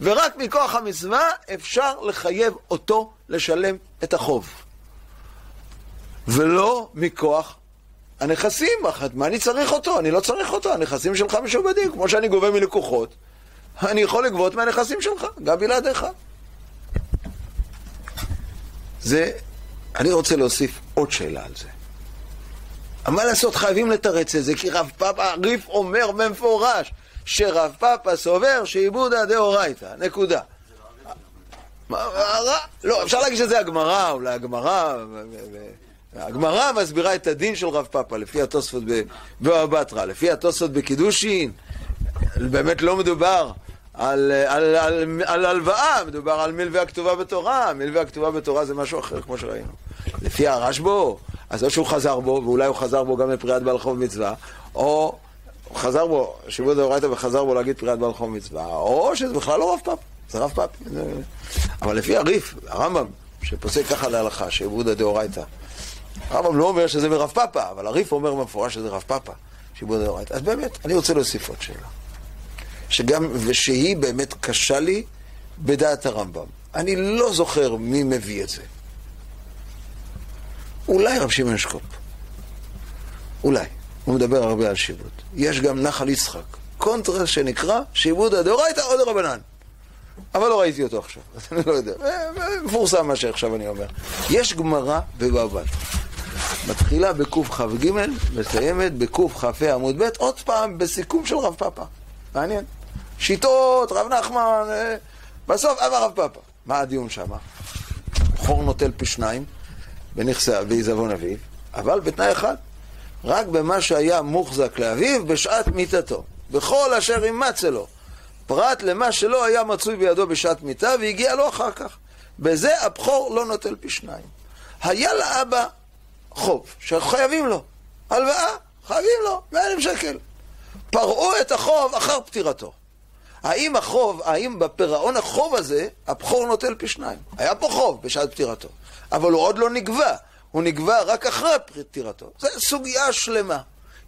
ורק מכוח המצווה אפשר לחייב אותו לשלם את החוב. ולא מכוח הנכסים. מה אני צריך אותו? אני לא צריך אותו. הנכסים שלך משועבדים. כמו שאני גובה מלקוחות, אני יכול לגבות מהנכסים שלך, גם בלעדיך. זה אני רוצה להוסיף עוד שאלה על זה. מה לעשות, חייבים לתרץ את זה, כי רב פאפה ריף אומר במפורש שרב פאפה סובר שעיבודא דאורייתא, נקודה. לא, אפשר להגיד שזה הגמרא, אולי הגמרא, הגמרא מסבירה את הדין של רב פאפה, לפי התוספות בבבא בתרא, לפי התוספות בקידושין, באמת לא מדובר על, על, על, על הלוואה, מדובר על מלווה הכתובה בתורה, מלווה הכתובה בתורה זה משהו אחר, כמו שראינו. לפי הרשב"ו, אז או שהוא חזר בו, ואולי הוא חזר בו גם לפריאת בעל חוב מצווה, או חזר בו, שעבודא דאורייתא וחזר בו להגיד פריעת בעל חוב מצווה, או שזה בכלל לא רב פאפא, זה רב פאפא. אבל לפי הרי"ף, הרמב"ם, שפוסק ככה להלכה, שעבודא דאורייתא, הרמב"ם לא אומר שזה מרב פאפא, אבל הרי"ף אומר במפורש שזה רב פאפא, שעבודא דאורייתא. אז באמת, אני רוצה להוסיף עוד שאלה. שגם, ושהיא באמת קשה לי בדעת הרמב"ם. אני לא זוכר מי מביא את זה. אולי רב שמעון אשקופ. אולי. הוא מדבר הרבה על שיבוד. יש גם נחל יצחק. קונטרה שנקרא שיבוד הדאורייתא או דרבנן. אבל לא ראיתי אותו עכשיו, אז אני לא יודע. מפורסם מה שעכשיו אני אומר. יש גמרא בבבא מתחילה בקכ"ג, מסיימת בקכ"ה עמוד ב', עוד פעם בסיכום של רב פאפא. מעניין. שיטות, רב נחמן, אה, בסוף אבא רב פאפא. מה הדיון שם? חור נוטל פי שניים בנכסי ועיזבון אביו, אבל בתנאי אחד, רק במה שהיה מוחזק לאביו בשעת מיתתו. בכל אשר אימצה לו, פרט למה שלא היה מצוי בידו בשעת מיתה והגיע לו אחר כך. בזה הבכור לא נוטל פי שניים. היה לאבא חוב שחייבים לו, הלוואה, חייבים לו, 100 אלף שקל. פרעו את החוב אחר פטירתו. האם החוב, האם בפירעון החוב הזה, הבכור נוטל פי שניים? היה פה חוב בשעת פטירתו, אבל הוא עוד לא נגבה, הוא נגבה רק אחרי פטירתו. זו סוגיה שלמה.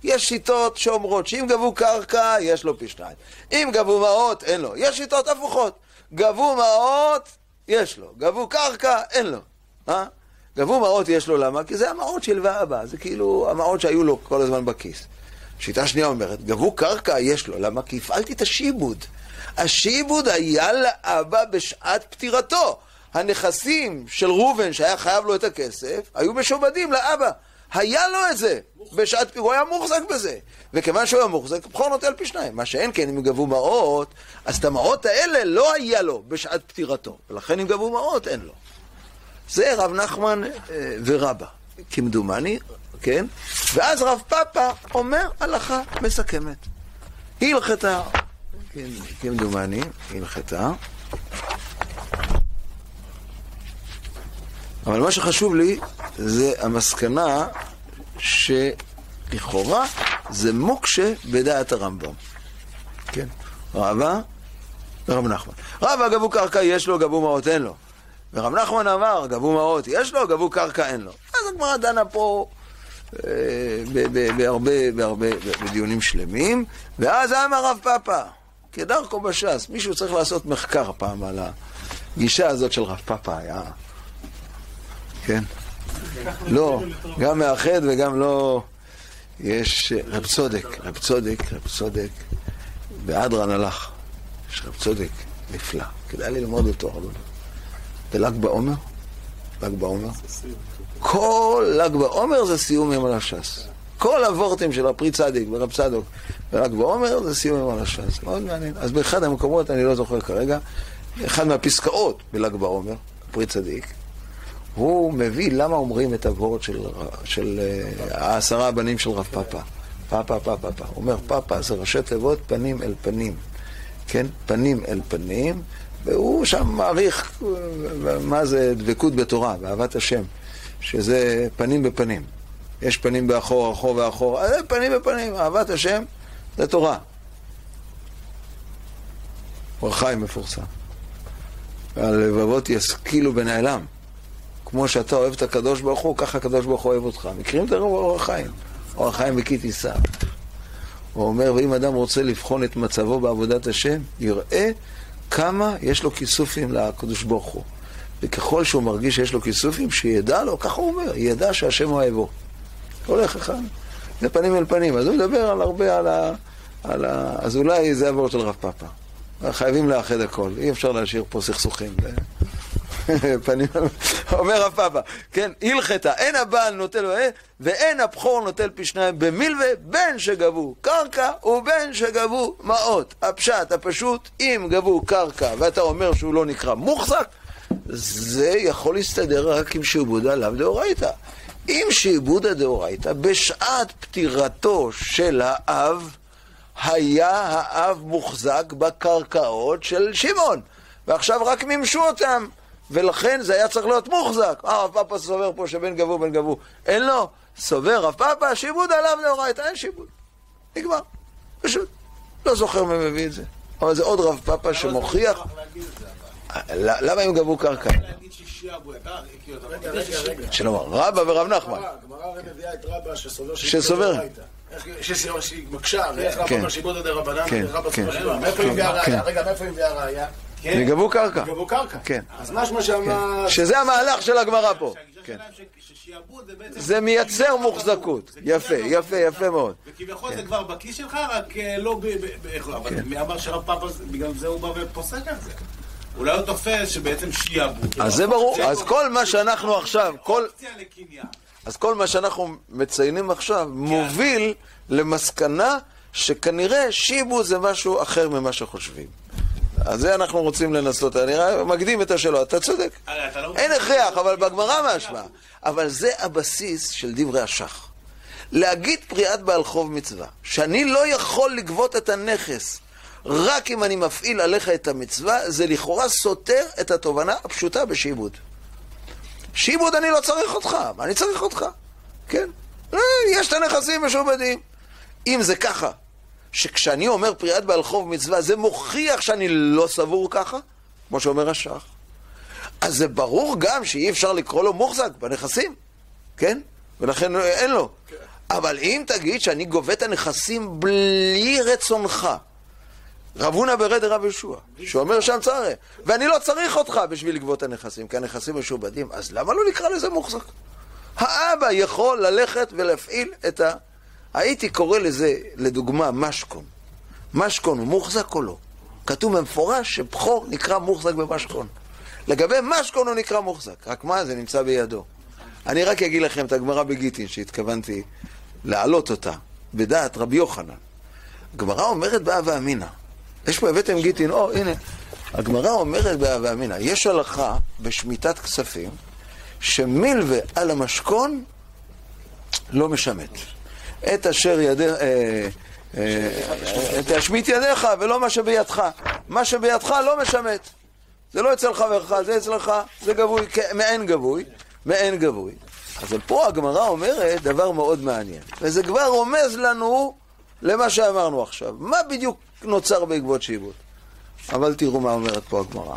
יש שיטות שאומרות שאם גבו קרקע, יש לו פי שניים. אם גבו מעות, אין לו. יש שיטות הפוכות. גבו מעות, יש לו. גבו קרקע, אין לו. אה? גבו מעות יש לו, למה? כי זה המעות שהלווה הבא. זה כאילו המעות שהיו לו כל הזמן בכיס. שיטה שנייה אומרת, גבו קרקע, יש לו. למה? כי הפעלתי את השיבוד. השיבוד היה לאבא בשעת פטירתו. הנכסים של ראובן, שהיה חייב לו את הכסף, היו משועבדים לאבא. היה לו את זה בשעת פטירתו, הוא היה מוחזק בזה. וכיוון שהוא היה מוחזק, בכור נוטל פי שניים. מה שאין כן, אם גבו מעות, אז את המעות האלה לא היה לו בשעת פטירתו. ולכן אם גבו מעות, אין לו. זה רב נחמן אה, ורבא, כמדומני, כן? ואז רב פאפא אומר הלכה מסכמת. הלכתה, כן, כמדומני, הלכתה. אבל מה שחשוב לי זה המסקנה שלכאורה זה מוקשה בדעת הרמב"ם. כן, רבא ורב נחמן. רבא גבו קרקע יש לו, גבו מעות אין לו. ורב נחמן אמר, גבו מעות יש לו, גבו קרקע אין לו. אז הגמרא דנה פה אה, בהרבה, בהרבה, בדיונים שלמים, ואז אמר רב פאפא, כדרכו בש"ס, מישהו צריך לעשות מחקר פעם על הגישה הזאת של רב פאפא, היה... כן? לא, גם מאחד וגם לא... יש רב צודק, רב צודק, רב צודק, באדרן הלך. יש רב צודק נפלא, כדאי ללמוד אותו. בל"ג בעומר, ל"ג בעומר, כל ל"ג בעומר זה סיום יום על הש"ס. כל הוורטים של הפרי צדיק ורב צדוק בל"ג בעומר זה סיום יום על הש"ס. מאוד מעניין. אז באחד המקומות, אני לא זוכר כרגע, אחד מהפסקאות בל"ג בעומר, פרי צדיק, הוא מביא למה אומרים את הוורד של, של uh, העשרה הבנים של רב. פאפא, פאפא, פאפא. הוא אומר, פאפא זה ראשי תיבות פנים אל פנים. כן? פנים אל פנים, והוא שם מעריך מה זה דבקות בתורה, באהבת השם, שזה פנים בפנים. יש פנים באחור, אחור ואחור, אז זה פנים בפנים, אהבת השם זה תורה. אור חיים מפורסם. הלבבות ישכילו בנעלם. כמו שאתה אוהב את הקדוש ברוך הוא, ככה הקדוש ברוך הוא אוהב אותך. מכירים את הרב אור החיים? אור החיים וכי תישא. הוא אומר, ואם אדם רוצה לבחון את מצבו בעבודת השם, יראה כמה יש לו כיסופים לקדוש ברוך הוא. וככל שהוא מרגיש שיש לו כיסופים, שידע לו, ככה הוא אומר, ידע שהשם אוהבו. הולך אחד, זה פנים אל פנים. אז הוא מדבר על הרבה על ה... על ה... אז אולי זה עבור של רב פאפא. חייבים לאחד הכל, אי אפשר להשאיר פה סכסוכים. אומר רב פאפא, כן, הלכתה, אין הבעל נוטל ואין הבכור נוטל פי שניים במילווה, בין שגבו קרקע ובין שגבו מעות. הפשט, הפשוט, אם גבו קרקע ואתה אומר שהוא לא נקרא מוחזק, זה יכול להסתדר רק עם שעבודה לאו דאורייתא. אם שעבודה דאורייתא, בשעת פטירתו של האב, היה האב מוחזק בקרקעות של שמעון, ועכשיו רק מימשו אותם. ולכן זה היה צריך להיות מוחזק. אה, רב פאפה סובר פה שבין גבו בין גבו. אין לו. סובר רב פאפה, שיבוד עליו לאורייתא, אין שיבוד. נגמר. פשוט. לא זוכר מי מביא את זה. אבל זה עוד רב פאפה שמוכיח... למה הם גבו קרקע? שלמה, רבא ורב נחמן. הגמרא הרי מביאה את רבא שסובר. שהיא מקשה, איך רבא אומר שיבוד עדי רבנן, כן, ורבא כן. סובר. מאיפה היא מביאה ראיה? רגע, מאיפה היא מביאה ראיה? כן? גבו קרקע. גבו קרקע. כן. אז משמע שאמר... שזה המהלך של הגמרא פה. כן. זה מייצר מוחזקות. יפה, יפה, יפה מאוד. וכביכול זה כבר בכיס שלך, רק אה, לא ב... הוא- אבל מי אמר שרב פאפה, בגלל זה הוא בא ופוסק על זה. אולי הוא תופס שבעצם שיעבוד. אז זה ברור, אז כל מה שאנחנו עכשיו, כל... אז כל מה שאנחנו מציינים עכשיו כן. מוביל למסקנה שכנראה שיבו זה משהו אחר ממה שחושבים. אז זה אנחנו רוצים לנסות, אני מקדים את השאלה, אתה צודק. לא אין הכרח, אבל בגמרא מהשוואה. אבל זה הבסיס של דברי השח. להגיד פריאת בעל חוב מצווה, שאני לא יכול לגבות את הנכס רק אם אני מפעיל עליך את המצווה, זה לכאורה סותר את התובנה הפשוטה בשעבוד. שעבוד אני לא צריך אותך, אני צריך אותך? כן? אה, יש את הנכסים משועבדים. אם זה ככה, שכשאני אומר פריאת בעל חוב מצווה, זה מוכיח שאני לא סבור ככה, כמו שאומר השח. אז זה ברור גם שאי אפשר לקרוא לו מוחזק בנכסים, כן? ולכן אין לו. כן. אבל אם תגיד שאני גובה את הנכסים בלי רצונך, רב הונא ברד רב ישוע, שאומר שם צרה, ואני לא צריך אותך בשביל לגבות את הנכסים, כי הנכסים משועבדים, אז למה לא נקרא לזה מוחזק? האבא יכול ללכת ולהפעיל את ה... הייתי קורא לזה, לדוגמה, משכון. משכון הוא מוחזק או לא? כתוב במפורש שבכור נקרא מוחזק במשכון. לגבי משכון הוא נקרא מוחזק, רק מה, זה נמצא בידו. אני רק אגיד לכם את הגמרא בגיטין שהתכוונתי להעלות אותה, בדעת רבי יוחנן. הגמרא אומרת בהווה אמינא. יש פה, הבאתם גיטין, או, הנה. הגמרא אומרת בהווה אמינא, יש הלכה בשמיטת כספים, שמילווה על המשכון לא משמט. את אשר ידיך, אה, אה, תשמיט ידיך ולא מה שבידך. מה שבידך לא משמט. זה לא אצל חברך, זה אצלך, זה גבוי, מעין גבוי, מעין גבוי. אז פה הגמרא אומרת דבר מאוד מעניין, וזה כבר רומז לנו למה שאמרנו עכשיו. מה בדיוק נוצר בעקבות שיבוט? אבל תראו מה אומרת פה הגמרא.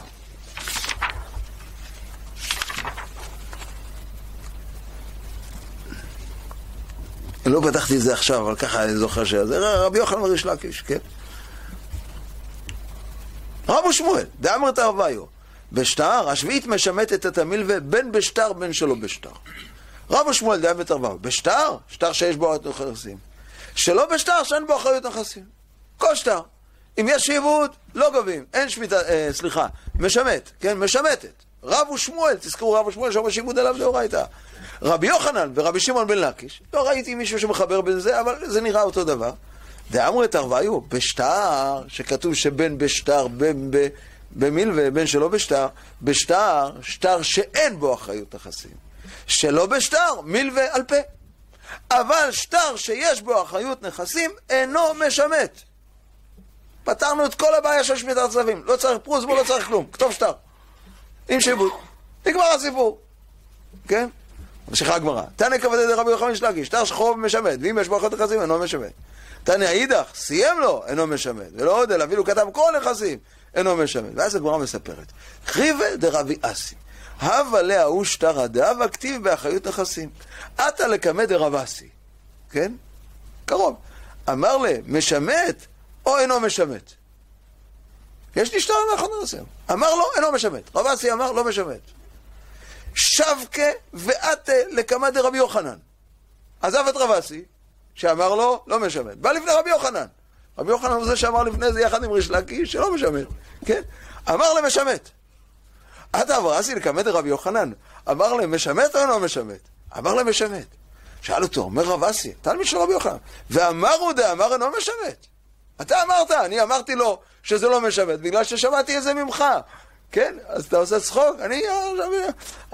לא פתחתי את זה עכשיו, אבל ככה אני זוכר שזה רבי יוחנן מריש לקיש, כן? רבו שמואל, דאמרת אביו, בשטר, השביעית משמטת את המלווה בין בשטר בין שלא בשטר. רבו שמואל דאמרת אביו, בשטר, שטר שיש בו אחריות נכסים. שלא בשטר שאין בו אחריות נכסים. כל שטר. אם יש שעבוד, לא גובים. אין שמיטה, אה, סליחה, משמט, כן? משמטת. רב ושמואל, תזכרו רב ושמואל שאומר שעבוד עליו דאורייתא. רבי יוחנן ורבי שמעון בן לקיש, לא ראיתי מישהו שמחבר בין זה, אבל זה נראה אותו דבר. דאמרו את הרוויו, בשטר, שכתוב שבין בשטר, בין במילווה, בין שלא בשטר, בשטר, שטר שאין בו אחריות נכסים. שלא בשטר, מילווה על פה. אבל שטר שיש בו אחריות נכסים, אינו משמט. פתרנו את כל הבעיה של שמיטת צווים. לא צריך פרוס בו, לא צריך כלום. כתוב שטר. עם שיבוט. נגמר הסיפור. כן? ממשיכה הגמרא. תנא כבדי דרבי יוחנן שלגי, שטר שחור משמט, ואם יש בו אחת נכסים, אינו משמט. תנא אידך, סיים לו, אינו משמט. ולא עוד אלא, אפילו כתב כל נכסים, אינו משמט. ואז הגמרא מספרת. חיבה דרבי אסי. הווה לאה הוא שטרא דהווה כתיב באחריות נכסים. עתה לקמא דרב אסי. כן? קרוב. אמר לה, משמט או אינו משמט? יש לי שטר נכון נכסים. אמר לו, אינו משמט. רב אסי אמר, לא משמט. שבקה ואתה לקמא דרבי יוחנן. עזב את רב אסי, שאמר לו, לא משמט. בא לפני רבי יוחנן. רבי יוחנן הוא זה שאמר לפני זה יחד עם ריש לקיש, שלא משמט, כן? אמר למשמט. עתה אבר אסי לקמא דרבי יוחנן. אמר להם, או לא משמט? אמר להם. שאל אותו, אומר רב אסי, תלמיד של רבי יוחנן. ואמרו דאמר אינו משמט. אתה אמרת, אני אמרתי לו שזה לא משמט, בגלל ששמעתי את זה ממך. כן? אז אתה עושה צחוק? אני...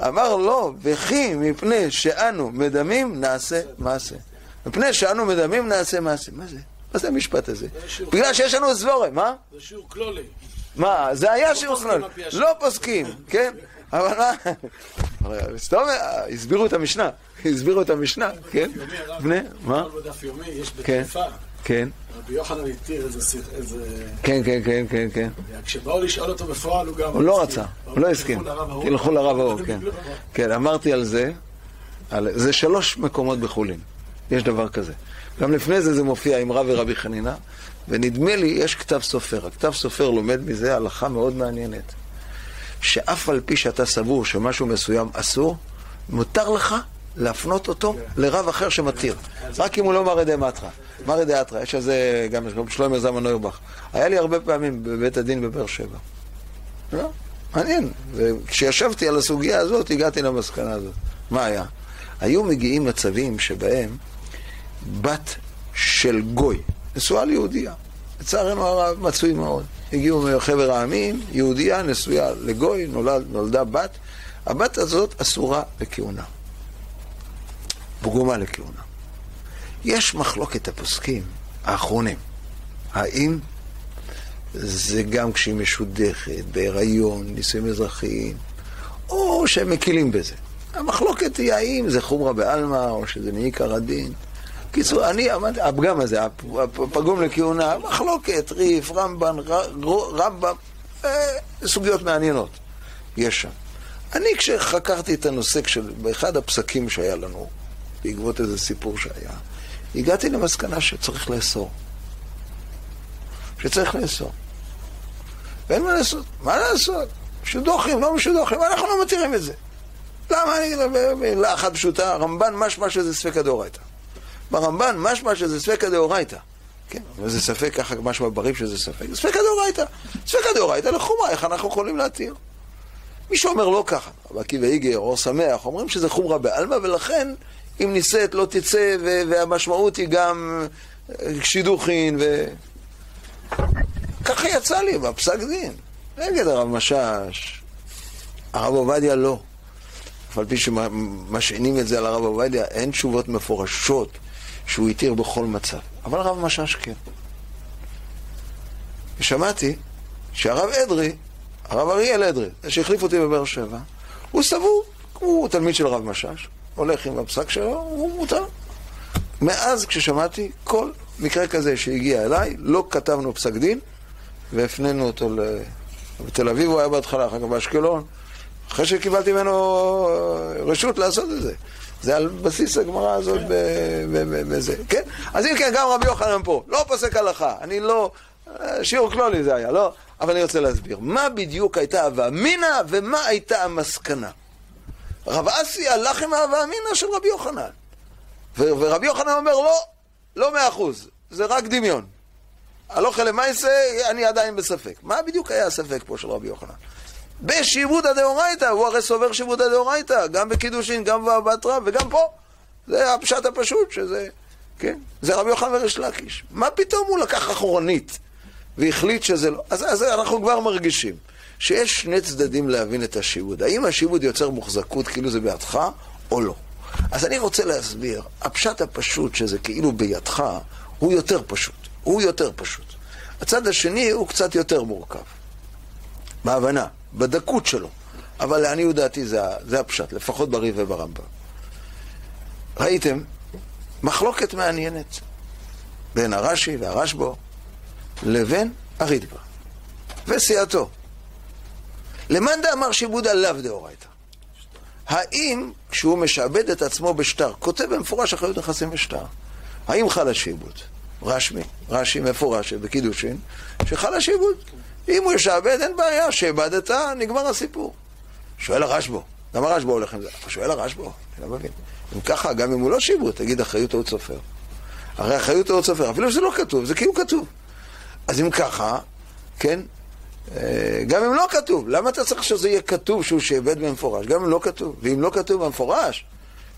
אמר לא, וכי מפני שאנו מדמים נעשה מעשה. מפני שאנו מדמים נעשה מעשה. מה זה? מה זה המשפט הזה? בגלל שיש לנו זבורה, מה? זה שיעור כלולי. מה? זה היה שיעור כלולי. לא פוסקים, כן? אבל מה? סתום, הסבירו את המשנה. הסבירו את המשנה, כן? מה? יש כן. כן. רבי יוחנן התיר איזה... כן, כן, כן, כן, כן. כשבאו לשאול אותו בפועל, הוא גם... הוא לא רצה, הוא לא הסכים. תלכו לרב ההוא, (laughs) כן. כן, אמרתי על זה, זה שלוש מקומות בחולין. יש דבר כזה. גם לפני זה זה מופיע עם רב ורבי חנינה, ונדמה לי יש כתב סופר. הכתב סופר לומד מזה הלכה מאוד מעניינת. שאף על פי שאתה סבור שמשהו מסוים אסור, מותר לך להפנות אותו לרב אחר שמתיר. רק אם הוא לא מראה דמטרה. מרא דאתרא, יש על זה גם שלמה זלמן נוירבך. היה לי הרבה פעמים בבית הדין בבאר שבע. לא? מעניין. וכשישבתי על הסוגיה הזאת, הגעתי למסקנה הזאת. מה היה? היו מגיעים מצבים שבהם בת של גוי, נשואה ליהודייה, לצערנו הרב מצוי מאוד. הגיעו מחבר העמים, יהודייה נשואה לגוי, נולד, נולדה בת. הבת הזאת אסורה לכהונה. פגומה לכהונה. יש מחלוקת הפוסקים האחרונים, האם זה גם כשהיא משודכת, בהיריון, נישואים אזרחיים, או שהם מקילים בזה. המחלוקת היא האם זה חומרה בעלמא, או שזה מעיקר הדין. קיצור, אני עמדתי, הפגם הזה, הפגום לכהונה, מחלוקת, ריף, רמב"ן, רמב"ם, אה, סוגיות מעניינות יש שם. אני כשחקרתי את הנושא, באחד הפסקים שהיה לנו, בעקבות איזה סיפור שהיה, הגעתי למסקנה שצריך לאסור. שצריך לאסור. ואין מה לעשות. מה לעשות? משודוחים, לא משודוחים, אנחנו לא מתירים את זה. למה? אני אגיד במילה אחת פשוטה, רמב"ן משמע שזה ספקא דאורייתא. ברמב"ן משמע שזה ספקא דאורייתא. כן, אבל זה ספק, ככה משמע בריב שזה ספק. ספקא דאורייתא. ספקא דאורייתא לחומרה, איך אנחנו יכולים להתיר? מי שאומר לא ככה, רבי עקיבא איגר, אור שמח, אומרים שזה חומרה בעלמא, ולכן אם נישאת לא תצא, והמשמעות היא גם אה, שידוכין, ו... ככה יצא לי בפסק דין, נגד הרב משאש. הרב עובדיה לא. אף על פי שמשעינים את זה על הרב עובדיה, אין תשובות מפורשות שהוא התיר בכל מצב. אבל הרב משאש כן. ושמעתי שהרב אדרי, הרב אריאל אדרי, שהחליף אותי בבאר שבע, הוא סבור, הוא תלמיד של הרב משאש, הולך עם הפסק שלו, הוא מותר. מאז כששמעתי, כל מקרה כזה שהגיע אליי, לא כתבנו פסק דין והפנינו אותו ל... בתל אביב הוא היה בהתחלה, אחר כך באשקלון, אחרי שקיבלתי ממנו רשות לעשות את זה. זה על בסיס הגמרא הזאת בזה. כן? אז אם כן, גם רבי יוחנן פה, לא פוסק הלכה, אני לא... שיעור כלולי זה היה, לא? אבל אני רוצה להסביר. מה בדיוק הייתה הווה אמינא ומה הייתה המסקנה? רב אסי הלך עם ההווה אמינא של רבי יוחנן. ורבי יוחנן אומר, לא, לא מאה אחוז, זה רק דמיון. הלוך למעשה, אני עדיין בספק. מה בדיוק היה הספק פה של רבי יוחנן? בשיבודא דאורייתא, הוא הרי סובר שיבודא דאורייתא, גם בקידושין, גם בבטרה וגם פה. זה הפשט הפשוט, שזה, כן? זה רבי יוחנן וריש לקיש. מה פתאום הוא לקח אחורנית והחליט שזה לא... אז, אז אנחנו כבר מרגישים שיש שני צדדים להבין את השיבוד. האם השיבוד יוצר מוחזקות כאילו זה בידך או לא? אז אני רוצה להסביר, הפשט הפשוט שזה כאילו בידך, הוא יותר פשוט. הוא יותר פשוט. הצד השני הוא קצת יותר מורכב. בהבנה, בדקות שלו. אבל לעניות דעתי זה, זה הפשט, לפחות בריב וברמב"ם. ראיתם? מחלוקת מעניינת בין הרש"י והרשב"ו לבין הרידב"א וסיעתו. למאן דאמר שיבוד עליו דאורייתא. האם כשהוא משעבד את עצמו בשטר, כותב במפורש אחריות נכסים בשטר, האם חל השיבוד? רשמי, רש"י מפורש בקידושין, שחל השיבוד. אם הוא ישעבד, אין בעיה, שאיבדת, נגמר הסיפור. שואל הרשב"ו, למה הרשב"ו הולך עם זה? שואל הרשב"ו, אני לא מבין. אם ככה, גם אם הוא לא שיבוד, תגיד אחריות טעות סופר. הרי אחריות טעות סופר, אפילו שזה לא כתוב, זה כאילו כתוב. אז אם ככה, כן, גם אם לא כתוב, למה אתה צריך שזה יהיה כתוב שהוא שאיבד במפורש? גם אם לא כתוב. ואם לא כתוב במפורש,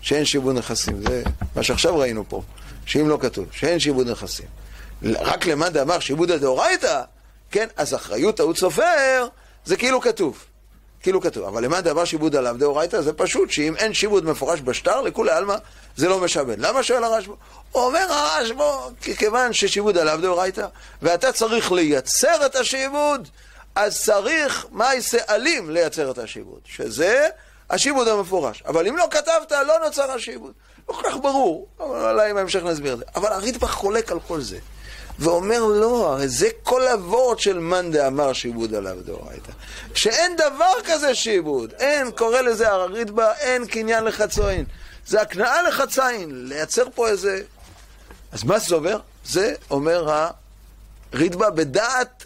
שאין שיבוד נכסים. זה מה שעכשיו ראינו פה, שאם לא כתוב, שאין שיבוד נכסים. רק למאן דאמר שיבוד הדאורייתא, כן, אז אחריות טעות סופר, זה כאילו כתוב. כאילו כתוב. אבל למאן דאמר שיבוד עליו דאורייתא, זה פשוט שאם אין שיבוד מפורש בשטר, לכולי עלמא זה לא משעבד. למה שואל הרשב"א? אומר הרשב"א, כיוון ששיבוד עליו דאורייתא, ואתה צריך לייצר את השיבוד, אז צריך מעשה אלים לייצר את השיבוד, שזה השיבוד המפורש. אבל אם לא כתבת, לא נוצר השיבוד. לא כל כך ברור, אבל אולי בהמשך נסביר את זה. אבל הריטב"ח חולק על כל זה. ואומר לא, הרי זה כל אבות של מאן דאמר שיבוד עליו דאורייתא. שאין דבר כזה שיבוד, אין, קורא לזה הריטב"ח, אין קניין לחצוין. זה הקנאה לחצאין, לייצר פה איזה... אז מה זה אומר? זה אומר הריטב"ח בדעת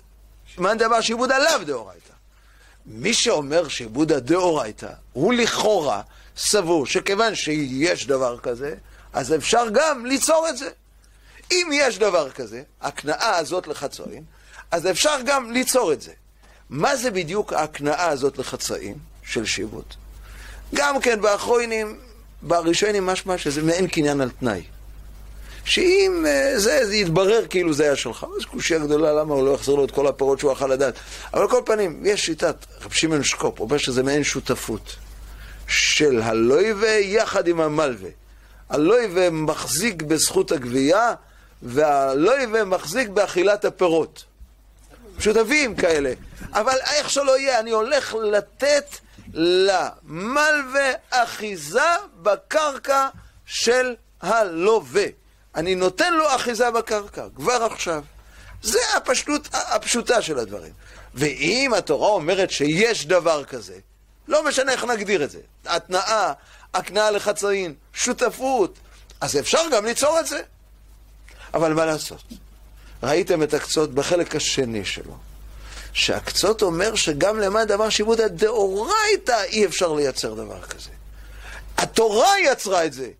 מאן דאמר שיבוד עליו דאורייתא. מי שאומר שעיבוד הדאורייתא הוא לכאורה סבור שכיוון שיש דבר כזה, אז אפשר גם ליצור את זה. אם יש דבר כזה, הקנאה הזאת לחצוין, אז אפשר גם ליצור את זה. מה זה בדיוק ההקנאה הזאת לחצאים של שיבוד? גם כן באחרונים, בראשונים משמע שזה מעין קניין על תנאי. שאם אה, זה, זה יתברר כאילו זה היה שלך. זו קושייה גדולה, למה הוא לא יחזיר לו את כל הפירות שהוא אכל לדעת. אבל כל פנים, יש שיטת רב שמעון שקופ, אומר שזה מעין שותפות של הלויבה יחד עם המלווה. הלויבה מחזיק בזכות הגבייה, והלויבה מחזיק באכילת הפירות. שותפים כאלה. אבל איך שלא יהיה, אני הולך לתת למלווה אחיזה בקרקע של הלווה. אני נותן לו אחיזה בקרקע, כבר עכשיו. זה הפשטות הפשוטה של הדברים. ואם התורה אומרת שיש דבר כזה, לא משנה איך נגדיר את זה, התנאה, הקנאה לחצאין, שותפות, אז אפשר גם ליצור את זה. אבל מה לעשות? ראיתם את הקצות בחלק השני שלו. שהקצות אומר שגם למען דבר שיבוד הדאורייתא אי אפשר לייצר דבר כזה. התורה יצרה את זה,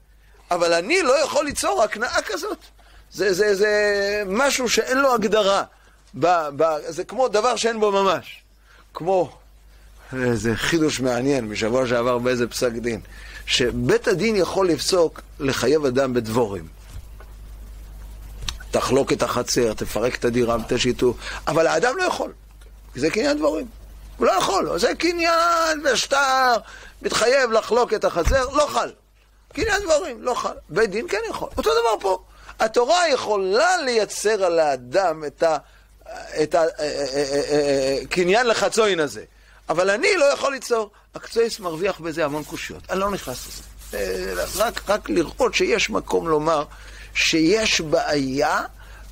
אבל אני לא יכול ליצור הקנאה כזאת. זה, זה, זה משהו שאין לו הגדרה. ב, ב, זה כמו דבר שאין בו ממש. כמו, איזה חידוש מעניין משבוע שעבר באיזה פסק דין, שבית הדין יכול לפסוק לחייב אדם בדבורים. תחלוק את החצר, תפרק את הדירה ותשיתו, אבל האדם לא יכול, כי זה קניין דבורים. הוא לא יכול, זה קניין בשטר, מתחייב לחלוק את החצר, לא חל. קניין דברים, לא חל. בית דין כן יכול. אותו דבר פה. התורה יכולה לייצר על האדם את הקניין לחצוין הזה. אבל אני לא יכול ליצור. הקצויס מרוויח בזה המון קושיות. אני לא נכנס לזה. רק, רק לראות שיש מקום לומר שיש בעיה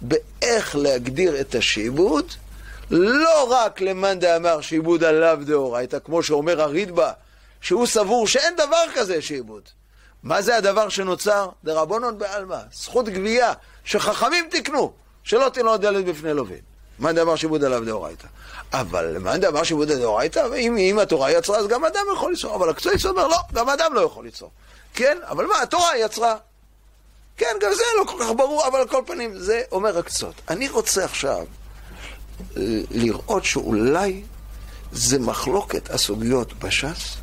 באיך להגדיר את השיבוד, לא רק למאן דאמר שיבוד עליו דאורייתא, כמו שאומר הרידב"א, שהוא סבור שאין דבר כזה שיבוד. מה זה הדבר שנוצר? דרבנון בעלמא, זכות גבייה, שחכמים תקנו, שלא תנעוד דלת בפני לווין. מה דבר שיבוד עליו דאורייתא? אבל מה דבר שיבוד דאורייתא? אם, אם התורה יצרה, אז גם אדם יכול ליצור. אבל הקצועיס אומר, לא, גם אדם לא יכול ליצור. כן, אבל מה, התורה יצרה. כן, גם זה לא כל כך ברור, אבל על כל פנים, זה אומר הקצות. אני רוצה עכשיו לראות שאולי זה מחלוקת הסוגיות בש"ס,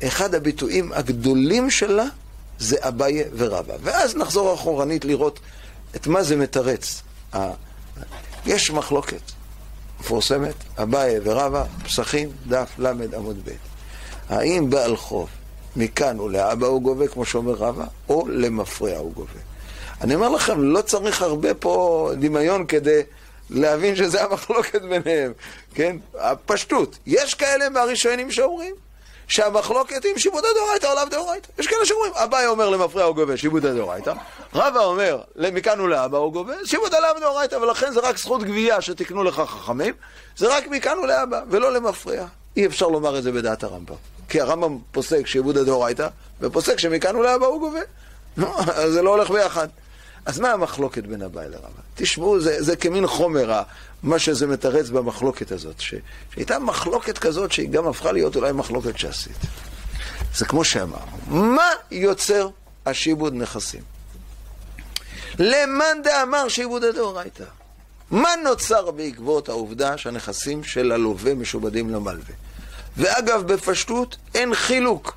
שאחד הביטויים הגדולים שלה זה אביי ורבא. ואז נחזור אחורנית לראות את מה זה מתרץ. יש מחלוקת מפורסמת, אביי ורבא, פסחים, דף ל' עמוד ב'. האם בעל חוב מכאן ולאבא הוא גובה, כמו שאומר רבא, או למפרע הוא גובה. אני אומר לכם, לא צריך הרבה פה דמיון כדי להבין שזה המחלוקת ביניהם, כן? הפשטות. יש כאלה מהראשונים שאומרים שהמחלוקת עם שיבוד הדאורייתא או לאו דאורייתא. יש כאלה שאומרים, אביי אומר למפרע הוא גובה שיבוד הדאורייתא, רבא אומר מכאן ולאבא הוא גובה שיבוד הלאו דאורייתא, ולכן זה רק זכות גבייה שתקנו לך חכמים, זה רק מכאן ולאבא, ולא למפרע. אי אפשר לומר את זה בדעת הרמב"ם. כי הרמב"ם פוסק שיבוד הדאורייתא, ופוסק שמכאן ולאבא הוא גובה. זה לא הולך ביחד. אז מה המחלוקת בין אביי לרבא? תשמעו, זה, זה כמין חומר, מה שזה מתרץ במחלוקת הזאת, ש, שהייתה מחלוקת כזאת שהיא גם הפכה להיות אולי מחלוקת שעשית. זה כמו שאמרנו, מה יוצר השיבוד נכסים? למאן דאמר שיבוד הדאורייתא. מה נוצר בעקבות העובדה שהנכסים של הלווה משובדים למלווה? ואגב, בפשטות אין חילוק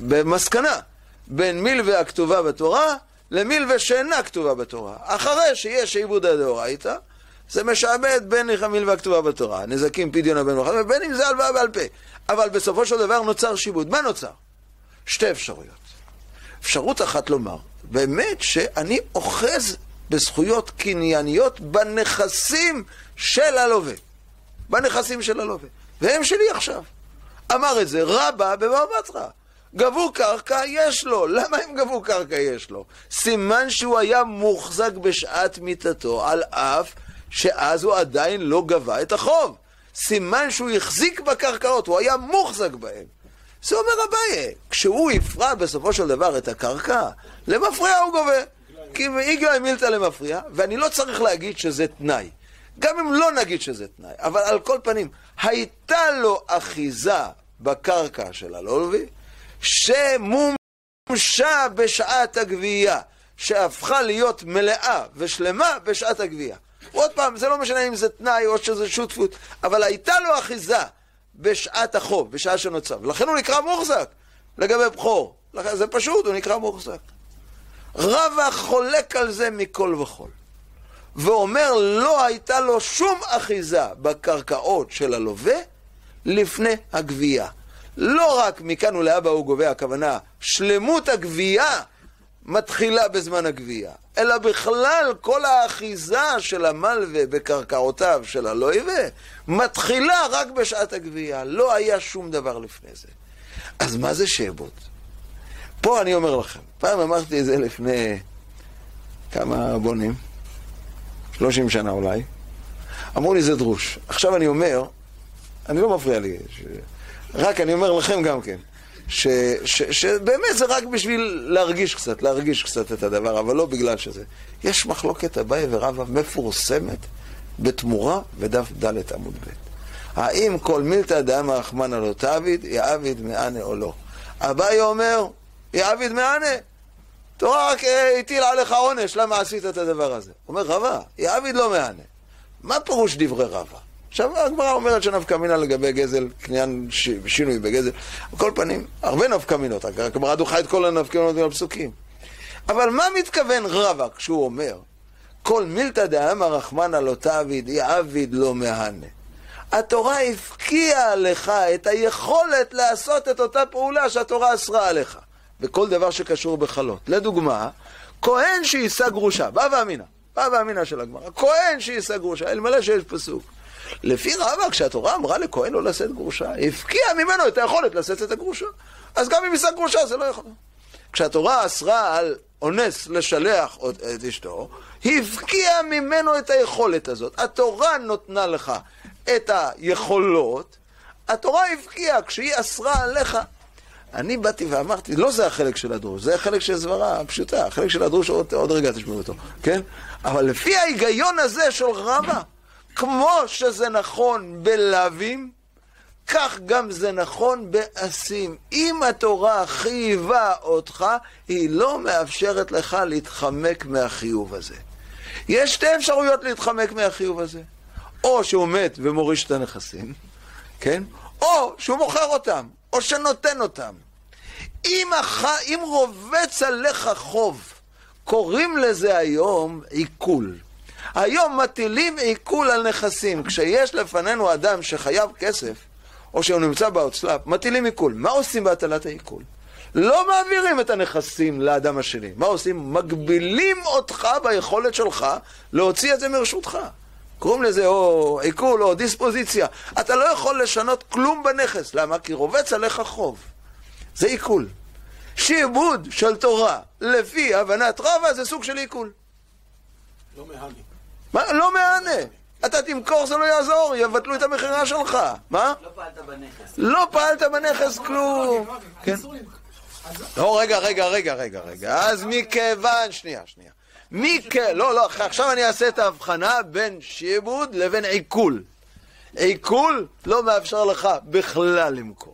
במסקנה בין מלווה הכתובה בתורה למלווה שאינה כתובה בתורה. אחרי שיש עיבוד הדאורייתא, זה משעבד בין המלווה הכתובה בתורה, נזקים פדיון הבן וחד, ובין אם זה הלוואה בעל פה. אבל בסופו של דבר נוצר שיבוד. מה נוצר? שתי אפשרויות. אפשרות אחת לומר, באמת שאני אוחז בזכויות קנייניות בנכסים של הלווה. בנכסים של הלווה. והם שלי עכשיו. אמר את זה רבא בבבא בתרא. גבו קרקע, יש לו. למה הם גבו קרקע, יש לו? סימן שהוא היה מוחזק בשעת מיתתו, על אף שאז הוא עדיין לא גבה את החוב. סימן שהוא החזיק בקרקעות, הוא היה מוחזק בהן. זה אומר אביי, כשהוא יפרע בסופו של דבר את הקרקע, למפריע הוא גובה. כי איגלה מילתא למפריע, ואני לא צריך להגיד שזה תנאי. גם אם לא נגיד שזה תנאי, אבל על כל פנים, הייתה לו אחיזה בקרקע של הלולבי, שמומשה בשעת הגבייה, שהפכה להיות מלאה ושלמה בשעת הגבייה. עוד פעם, זה לא משנה אם זה תנאי או שזה שותפות, אבל הייתה לו אחיזה בשעת החוב, בשעה שנוצר, ולכן הוא נקרא מוחזק לגבי בכור. זה פשוט, הוא נקרא מוחזק. רבא חולק על זה מכל וכול, ואומר לא הייתה לו שום אחיזה בקרקעות של הלווה לפני הגבייה. לא רק מכאן ולהבא הוא גובה, הכוונה שלמות הגבייה מתחילה בזמן הגבייה, אלא בכלל כל האחיזה של המלווה בקרקעותיו של הלויבה מתחילה רק בשעת הגבייה, לא היה שום דבר לפני זה. אז מה זה שעבוד? פה אני אומר לכם, פעם אמרתי את זה לפני כמה בונים, 30 שנה אולי, אמרו לי זה דרוש. עכשיו אני אומר, אני לא מפריע לי, ש... רק אני אומר לכם גם כן, ש, ש, שבאמת זה רק בשביל להרגיש קצת, להרגיש קצת את הדבר, אבל לא בגלל שזה. יש מחלוקת אביי ורבא מפורסמת בתמורה בדף ד' עמוד ב'. האם כל מילתא דאמא רחמנא לא תעביד, יעביד מענה או לא? אביי אומר, יעביד מענה. תורה רק אה, הטיל עליך עונש, למה עשית את הדבר הזה? אומר רבא, יעביד לא מענה. מה פירוש דברי רבא? עכשיו הגמרא אומרת שנפקא מינה לגבי גזל, קניין ש... שינוי בגזל. על כל פנים, הרבה נפקא מינות, הגמרא דוחה את כל הנפקא מינות מהפסוקים. אבל מה מתכוון רבא כשהוא אומר, כל מילתא דאמא רחמנא לא תעביד, יעביד לא מהנה. התורה הפקיעה לך את היכולת לעשות את אותה פעולה שהתורה אסרה עליך, בכל דבר שקשור בחלות. לדוגמה, כהן שיישא גרושה, בא ואמינא, בא ואמינא של הגמרא, כהן שיישא גרושה, אלמלא שיש פסוק. לפי רבא, כשהתורה אמרה לכהן לא לשאת גרושה, הפקיעה ממנו את היכולת לשאת את הגרושה. אז גם אם יישא גרושה זה לא יכול. כשהתורה אסרה על אונס לשלח את אשתו, הפקיעה ממנו את היכולת הזאת. התורה נותנה לך את היכולות, התורה הפקיעה, כשהיא אסרה עליך. אני באתי ואמרתי, לא זה החלק של הדרוש, זה החלק של סברה פשוטה, החלק של הדרוש עוד, עוד רגע תשמעו אותו, כן? אבל לפי ההיגיון הזה של רבא, כמו שזה נכון בלאווים, כך גם זה נכון בעשים. אם התורה חייבה אותך, היא לא מאפשרת לך להתחמק מהחיוב הזה. יש שתי אפשרויות להתחמק מהחיוב הזה. או שהוא מת ומוריש את הנכסים, כן? או שהוא מוכר אותם, או שנותן אותם. אם, הח... אם רובץ עליך חוב, קוראים לזה היום עיכול. היום מטילים עיכול על נכסים. כשיש לפנינו אדם שחייב כסף, או שהוא נמצא בהוצל"פ, מטילים עיכול. מה עושים בהטלת העיכול? לא מעבירים את הנכסים לאדם השני. מה עושים? מגבילים אותך ביכולת שלך להוציא את זה מרשותך. קוראים לזה או עיכול או דיספוזיציה. אתה לא יכול לשנות כלום בנכס. למה? כי רובץ עליך חוב. זה עיכול. שעבוד של תורה, לפי הבנת רבא, זה סוג של עיכול. לא מהני. מה? לא מהנה. אתה תמכור, זה לא יעזור, יבטלו את המכירה שלך. מה? לא פעלת בנכס. לא פעלת בנכס כלום. כן. לא, רגע, רגע, רגע, רגע, רגע. אז מכיוון, שנייה, שנייה. מכ... לא, לא, עכשיו אני אעשה את ההבחנה בין שיעבוד לבין עיכול. עיכול לא מאפשר לך בכלל למכור.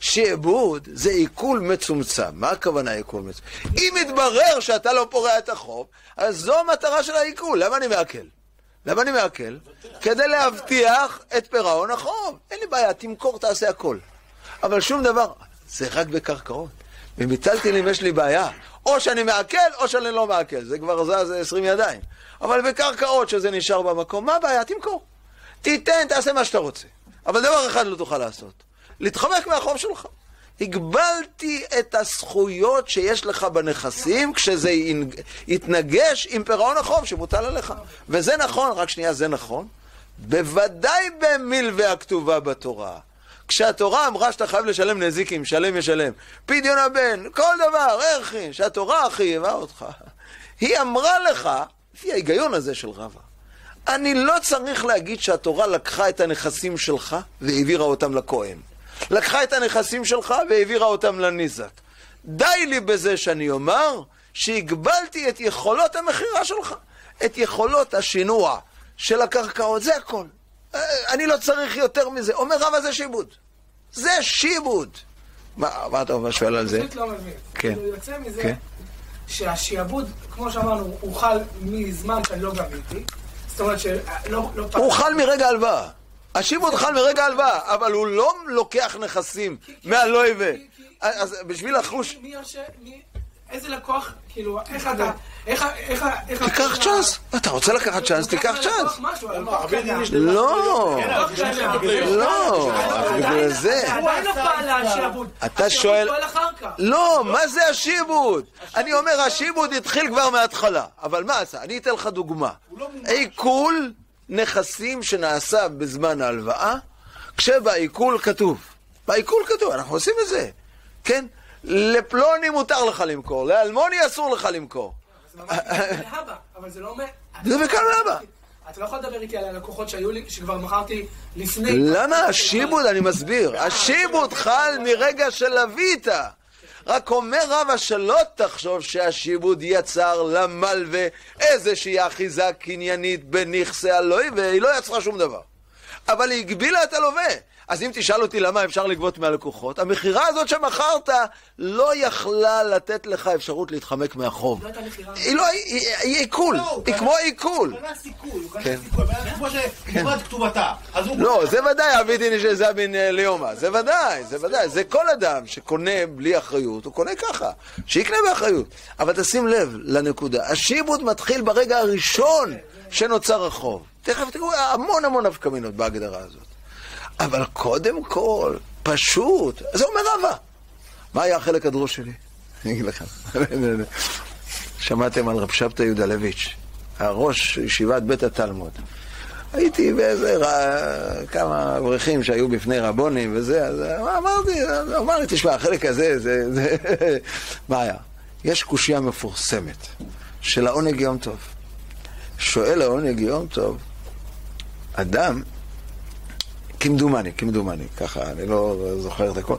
שעבוד זה עיכול מצומצם. מה הכוונה עיכול מצומצם? אם יתברר שאתה לא פורע את החוב, אז זו המטרה של העיכול. למה אני מעכל? למה אני מעכל? כדי להבטיח את פירעון החוב. אין לי בעיה, תמכור, תעשה הכל. אבל שום דבר, זה רק בקרקעות. לי אם יש לי בעיה. או שאני מעכל, או שאני לא מעכל. זה כבר זז עשרים ידיים. אבל בקרקעות שזה נשאר במקום, מה הבעיה? תמכור. תיתן, תעשה מה שאתה רוצה. אבל דבר אחד לא תוכל לעשות. להתחמק מהחוב שלך. הגבלתי את הזכויות שיש לך בנכסים כשזה יתנגש עם פירעון החוב שמוטל עליך. וזה נכון, רק שנייה, זה נכון. בוודאי במלווה הכתובה בתורה. כשהתורה אמרה שאתה חייב לשלם נזיקים, שלם ישלם. פדיון הבן, כל דבר, ערכי, שהתורה חייבה אותך. היא אמרה לך, לפי ההיגיון הזה של רבא, אני לא צריך להגיד שהתורה לקחה את הנכסים שלך והעבירה אותם לכהן. לקחה את הנכסים שלך והעבירה אותם לניזק. די לי בזה שאני אומר שהגבלתי את יכולות המכירה שלך, את יכולות השינוע של הקרקעות, זה הכל. אה, אני לא צריך יותר מזה. אומר רבא זה שיבוד. זה שיבוד. מה, מה אתה אומר שואל על זה? פשוט לא מבין. כן. כאילו יוצא מזה כן. שהשיעבוד, כמו שאמרנו, הוא חל מזמן שאני לא גביתי. זאת אומרת שלא... לא הוא חל מרגע הלוואה. השיבוד חל מרגע הלוואה, אבל הוא לא לוקח נכסים מהלויבה. אז בשביל לחוש... מי יושב... איזה לקוח, כאילו, איך אתה, איך, איך, איך... תיקח צ'אנס. אתה רוצה לקחת צ'אנס, תיקח צ'אנס. לא, לא, בגלל זה. אתה שואל... לא, מה זה השיבוד? אני אומר, השיבוד התחיל כבר מההתחלה. אבל מה עשה? אני אתן לך דוגמה. עיכול נכסים שנעשה בזמן ההלוואה, כשבעיכול כתוב. בעיכול כתוב, אנחנו עושים את זה. כן? לפלוני מותר לך למכור, לאלמוני אסור לך למכור. אבל זה לא אומר... זה מכאן ולהבא. אתה לא יכול לדבר איתי על הלקוחות שהיו לי, שכבר מכרתי לפני... למה? השיבוד, אני מסביר. השיבוד חל מרגע שלווית. רק אומר רבא שלא תחשוב שהשיבוד יצר למלווה איזושהי אחיזה קניינית בנכסי הלוי, והיא לא יצרה שום דבר. אבל היא הגבילה את הלווה. אז אם תשאל אותי למה אפשר לגבות מהלקוחות, המכירה הזאת שמכרת לא יכלה לתת לך אפשרות להתחמק מהחוב. לא הייתה מכירה. היא לא, היא עיכול, היא כמו עיכול. הוא קנה סיכוי, הוא קנה סיכוי, כמו שכתובת כתובתה. לא, זה ודאי, אבידין שזה בין ליומא, זה ודאי, זה ודאי, זה כל אדם שקונה בלי אחריות, הוא קונה ככה, שיקנה באחריות. אבל תשים לב לנקודה, השיבוד מתחיל ברגע הראשון שנוצר החוב. תכף תראו המון המון נפקמינות בהגדרה הזאת. אבל קודם כל, פשוט, זה אומר רבא. מה היה החלק הדרוש שלי? אני אגיד לכם. (laughs) שמעתם על רב שבתא יהודלביץ', הראש ישיבת בית התלמוד. הייתי באיזה ר... כמה אברכים שהיו בפני רבונים וזה, אז אמרתי, אמר לי, תשמע, החלק הזה, זה, זה... (laughs) מה היה? יש קושייה מפורסמת של העונג יום טוב. שואל העונג יום טוב, אדם כמדומני, כמדומני, ככה, אני לא זוכר את הכל,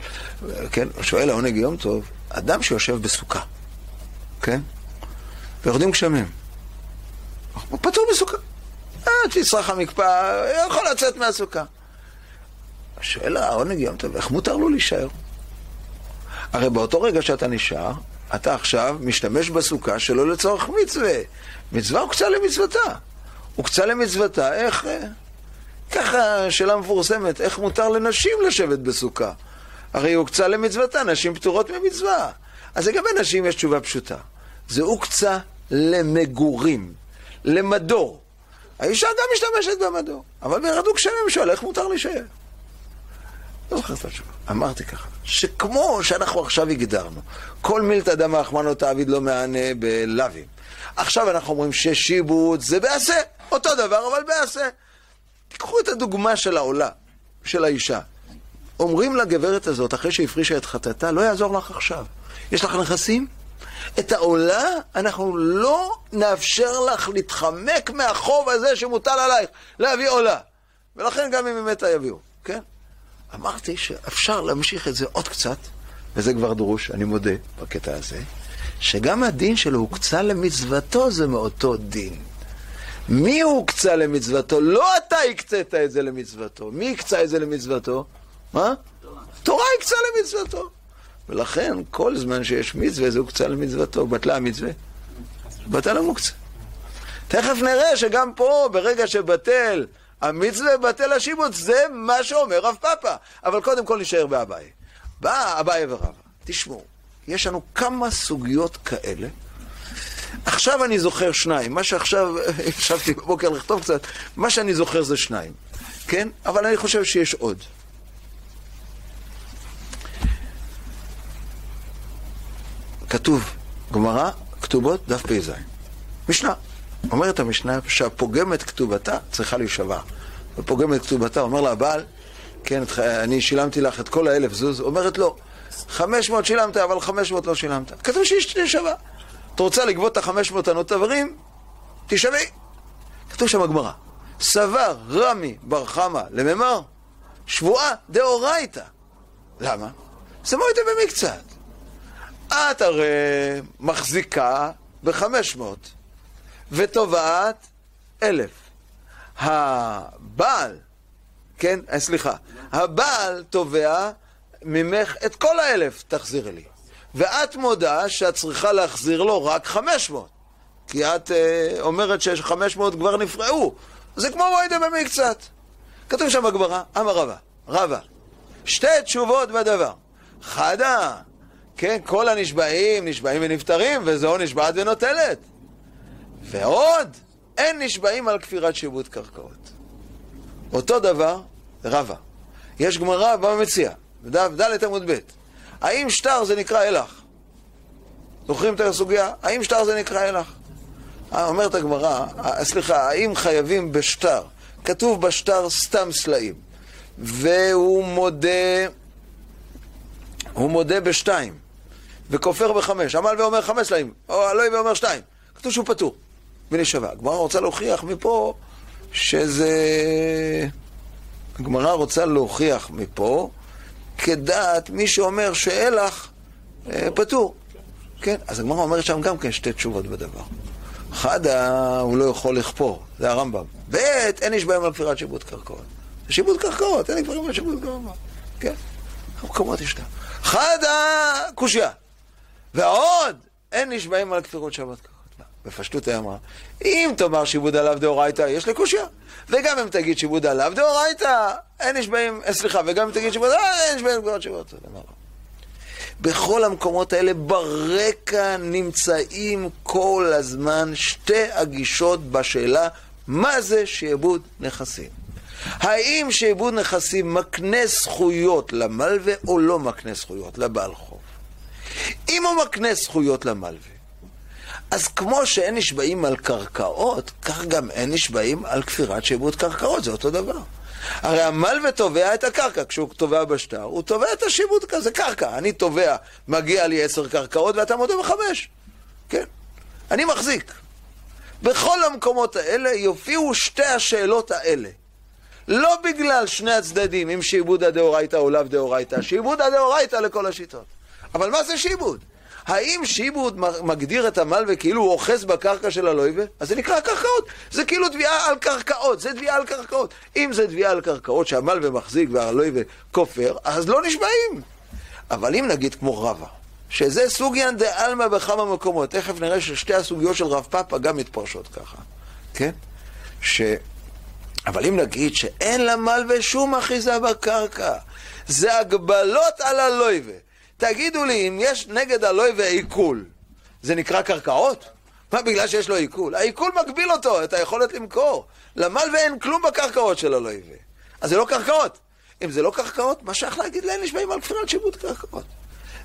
כן? שואל העונג יום טוב, אדם שיושב בסוכה, כן? ויורדים גשמים, הוא פטור בסוכה. עד שיסרח המקפא, יכול לצאת מהסוכה. שואל העונג יום טוב, איך מותר לו להישאר? הרי באותו רגע שאתה נשאר, אתה עכשיו משתמש בסוכה שלא לצורך מצווה. מצווה הוקצה למצוותה. הוקצה למצוותה, איך... ככה שאלה מפורסמת, איך מותר לנשים לשבת בסוכה? הרי הוקצה למצוותה, נשים פטורות ממצווה. אז לגבי נשים יש תשובה פשוטה. זה הוקצה למגורים, למדור. האישה גם משתמשת במדור, אבל בירדו גשמים שואל, איך מותר להישאר? לא זוכר את התשובה. אמרתי ככה, שכמו שאנחנו עכשיו הגדרנו, כל מילתא דמא אחמנו תעביד לא מענה בלאווים. עכשיו אנחנו אומרים ששיבוט זה בעשה, אותו דבר אבל בעשה. תיקחו את הדוגמה של העולה, של האישה. אומרים לגברת הזאת, אחרי שהפרישה את חטאתה, לא יעזור לך עכשיו. יש לך נכסים? את העולה אנחנו לא נאפשר לך להתחמק מהחוב הזה שמוטל עלייך, להביא עולה. ולכן גם אם היא מתה יביאו, כן? אמרתי שאפשר להמשיך את זה עוד קצת, וזה כבר דרוש, אני מודה, בקטע הזה, שגם הדין שלו הוקצה למצוותו זה מאותו דין. מי הוקצה למצוותו? לא אתה הקצית את זה למצוותו. מי הקצה את זה למצוותו? מה? תורה הקצה למצוותו. ולכן, כל זמן שיש מצווה, זה הוקצה למצוותו. בטלה המצווה. בטל המוקצה. תכף נראה שגם פה, ברגע שבטל המצווה, בטל השיבוץ, זה מה שאומר רב פאפה. אבל קודם כל נשאר באביי. בא אביי ורבא. תשמעו, יש לנו כמה סוגיות כאלה. עכשיו אני זוכר שניים, מה שעכשיו, (laughs) ישבתי בבוקר לכתוב קצת, מה שאני זוכר זה שניים, כן? אבל אני חושב שיש עוד. כתוב, גמרא, כתובות, דף פ"ז. משנה. אומרת המשנה שהפוגמת כתובתה צריכה להישבע. ופוגמת כתובתה, אומר לה הבעל, כן, אני שילמתי לך את כל האלף זוז, אומרת לו, 500 שילמת, אבל 500 לא שילמת. כתוב שיש שווה. את רוצה לגבות את החמש מאות ענות תברים? תשאלי. כתוב שם בגמרא, סבר רמי בר חמא לממר, שבועה דאורייתא. למה? סמויתא במקצת. את הרי מחזיקה בחמש מאות, ותובעת אלף. הבעל, כן, אה, סליחה, הבעל תובע ממך את כל האלף, תחזירי לי. ואת מודה שאת צריכה להחזיר לו רק 500. כי את אה, אומרת ש-500 כבר נפרעו. זה כמו מועדה במקצת. כתוב שם בגמרא, אמר רבא, רבא, שתי תשובות בדבר. חדה, כן, כל הנשבעים נשבעים ונפטרים, וזו נשבעת ונוטלת. ועוד, אין נשבעים על כפירת שיבוט קרקעות. אותו דבר, רבא. יש גמרא במציע, בדף ד' עמוד ב', האם שטר זה נקרא הלך? זוכרים את הסוגיה? האם שטר זה נקרא הלך? אה, אומרת הגמרא, אה, סליחה, האם חייבים בשטר? כתוב בשטר סתם סלעים, והוא מודה, הוא מודה בשתיים, וכופר בחמש, עמל ואומר חמש סלעים, או הלוי ואומר שתיים, כתוב שהוא פטור, ונשבע. הגמרא רוצה להוכיח מפה שזה... הגמרא רוצה להוכיח מפה כדעת מי שאומר שאלך אה, פטור. כן, אז הגמרא אומרת שם גם כן שתי תשובות בדבר. אחד, הוא לא יכול לכפור, זה הרמב"ם. ב', אין איש בהם על כפירת שיבוט קרקעות. זה שיבוט קרקעות, אין לי כפירת שיבוט קרקעות. כן, במקומות יש להם. אחד, קושייה. ועוד, אין איש בהם על כפירות שבת קרקעות. בפשטות היא אמרה, אם תאמר שיבוד עליו דאורייתא, יש לקושייה. וגם אם תגיד שיבוד עליו דאורייתא, אין בהם, אה, סליחה, וגם אם תגיד שיבוד עליו, אין איש בהם כפירות שבת. בכל המקומות האלה ברקע נמצאים כל הזמן שתי הגישות בשאלה מה זה שעבוד נכסים. האם שעבוד נכסים מקנה זכויות למלווה או לא מקנה זכויות לבעל חוב? אם הוא מקנה זכויות למלווה, אז כמו שאין נשבעים על קרקעות, כך גם אין נשבעים על כפירת שעבוד קרקעות, זה אותו דבר. הרי המלווה תובע את הקרקע, כשהוא תובע בשטר, הוא תובע את השיבוד כזה, קרקע. אני תובע, מגיע לי עשר קרקעות ואתה מודה בחמש. כן. אני מחזיק. בכל המקומות האלה יופיעו שתי השאלות האלה. לא בגלל שני הצדדים, אם שיבוד הדאורייתא או לאו דאורייתא, שיבוד הדאורייתא לכל השיטות. אבל מה זה שיבוד? האם שיבוד מגדיר את המלווה כאילו הוא אוחז בקרקע של הלויבה? אז זה נקרא קרקעות. זה כאילו תביעה על קרקעות, זה תביעה על קרקעות. אם זה תביעה על קרקעות שהמלווה מחזיק והלויבה כופר, אז לא נשבעים. אבל אם נגיד כמו רבא, שזה סוגיאן דה עלמא בכמה מקומות, תכף נראה ששתי הסוגיות של רב פאפה גם מתפרשות ככה, כן? ש... אבל אם נגיד שאין למלווה שום אחיזה בקרקע, זה הגבלות על הלויבה. תגידו לי, אם יש נגד הלוי ועיכול, זה נקרא קרקעות? מה, בגלל שיש לו עיכול? העיכול מגביל אותו, את היכולת למכור. למלווה אין כלום בקרקעות של הלוי. אז זה לא קרקעות. אם זה לא קרקעות, מה שייך להגיד לאין נשבעים על כפירת שיבוט קרקעות?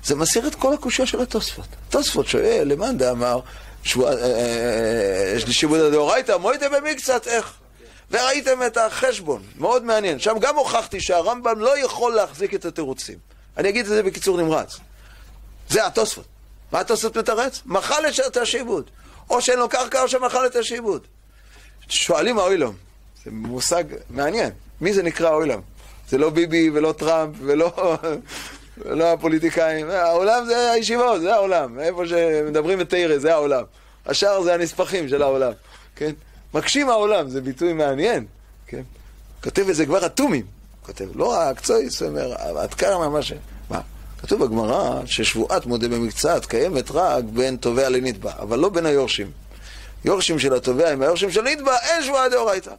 זה מסיר את כל הקושייה של התוספות. התוספות שואל, למאן דאמר, אה, אה, אה, שיבוט הדאורייתא, מוידה במקצת, איך? וראיתם את החשבון, מאוד מעניין. שם גם הוכחתי שהרמב"ם לא יכול להחזיק את התירוצים. אני אגיד את זה בקיצור נמרץ. זה התוספות. מה התוספות מתרץ? מחל את השיבוד. או שאין לו קרקע או שמחל את השיבוד. שואלים האוילום, זה מושג מעניין. מי זה נקרא האוילום? זה לא ביבי ולא טראמפ ולא, ולא (laughs) הפוליטיקאים. העולם זה הישיבות, זה העולם. איפה שמדברים בתרא, זה העולם. השאר זה הנספחים של העולם. כן? מקשים העולם, זה ביטוי מעניין. כן? כותב את זה כבר אטומים. כותב, לא הקצויס, אומר, עד כמה מה ש... מה? כתוב בגמרא ששבועת מודה במקצת קיימת רק בין תובע לנתבע, אבל לא בין היורשים. יורשים של התובע עם היורשים של נתבע, אין שבועה דאורייתא.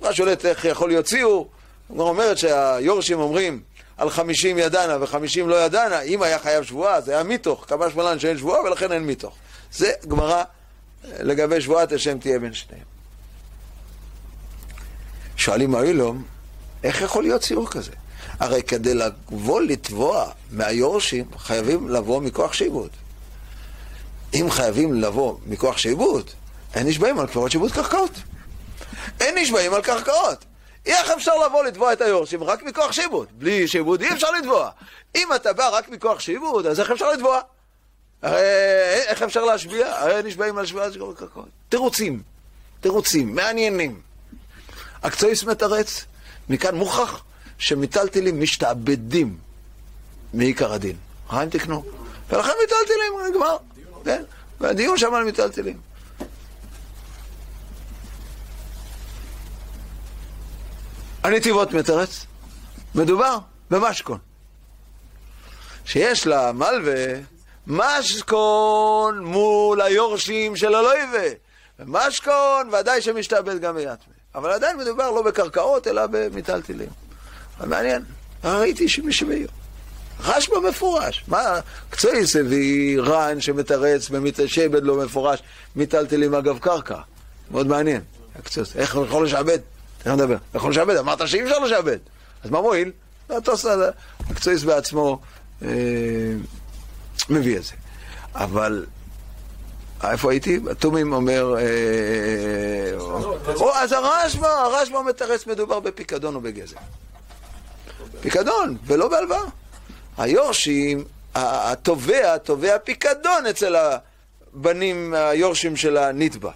מה שואלת איך יכול להיות ציור? הגמרא אומרת שהיורשים אומרים על חמישים ידנה וחמישים לא ידנה, אם היה חייב שבועה, זה היה מתוך, קבע שמלן שאין שבועה ולכן אין מתוך. זה גמרא לגבי שבועת השם תהיה בין שניהם. שואלים האילום, איך יכול להיות ציור כזה? הרי כדי לבוא לתבוע מהיורשים, חייבים לבוא מכוח שיבוד. אם חייבים לבוא מכוח שיבוד, אין נשבעים על כפירות שיבוד קרקעות. אין נשבעים על קרקעות. איך אפשר לבוא לתבוע את היורשים רק מכוח שיבוד? בלי שיבוד אי אפשר לתבוע. אם אתה בא רק מכוח שיבוד, אז איך אפשר לתבוע? הרי איך אפשר להשביע? הרי נשבעים על שביעת קרקעות. תירוצים, תירוצים, מעניינים. אקצויס מתרץ, מכאן מוכח שמיטלטלים משתעבדים מעיקר הדין. חיים תקנו. ולכן מיטלטלים, נגמר. כן? והדיון שם על מיטלטלים. הנתיבות מתרץ, מדובר במשכון. שיש לה מלווה משכון מול היורשים של הלויבה. ומשכון, ודאי שמשתעבד גם ביתמי. אבל עדיין מדובר לא בקרקעות, אלא במיטלטלים. מעניין, ראיתי שמי שמעיר. רשב"א מפורש. מה, קצויס הביא רן שמתרץ במתשבד לא מפורש, מיטלטלים אגב קרקע. מאוד מעניין. קצויס, איך הוא יכול לשעבד? תכף נדבר. יכול לשעבד? אמרת שאי אפשר לשעבד. אז מה מועיל? קצויס בעצמו אה, מביא את זה. אבל איפה הייתי? תומים אומר... או, אז הרשב"א, הרשב"א מתרץ מדובר בפיקדון או בגזל. פיקדון, ולא בהלוואה. היורשים, התובע, תובע פיקדון אצל הבנים, היורשים של הנתבע.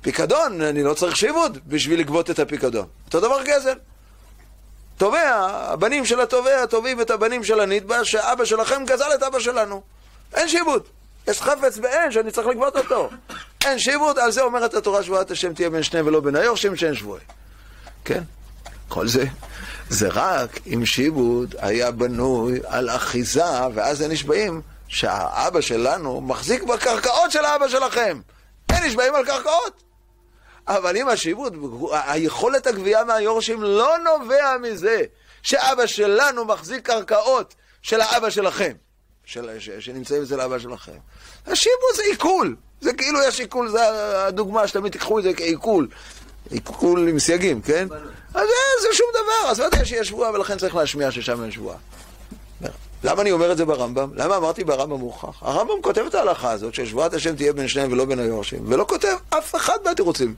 פיקדון, אני לא צריך שיבוד בשביל לגבות את הפיקדון. אותו דבר גזל. תובע, הבנים של התובע תובעים את הבנים של הנתבע שאבא שלכם גזל את אבא שלנו. אין שיבוד. יש חפץ באין שאני צריך לגבות אותו. אין שיבוד, על זה אומרת התורה שבועת השם תהיה בין שני ולא בין היורשים שאין שבועי. כן? כל זה, זה רק אם שיבוד היה בנוי על אחיזה, ואז הם נשבעים שהאבא שלנו מחזיק בקרקעות של האבא שלכם. אין נשבעים על קרקעות. אבל אם השיבוד, היכולת הגבייה מהיורשים לא נובע מזה שאבא שלנו מחזיק קרקעות של האבא שלכם. של, ש, שנמצאים אצל אבא שלכם. השיבוץ זה עיכול. זה כאילו יש עיכול, זה הדוגמה שתמיד תיקחו את זה כעיכול. עיכול עם סייגים, כן? אז זה, זה שום דבר, אז ודאי שיש שבועה ולכן צריך להשמיע ששם אין שבועה. למה אני אומר את זה ברמב"ם? למה אמרתי ברמב"ם מוכח? הרמב"ם כותב את ההלכה הזאת ששבועת השם תהיה בין שניהם ולא בין היורשים, ולא כותב אף אחד מהתירוצים.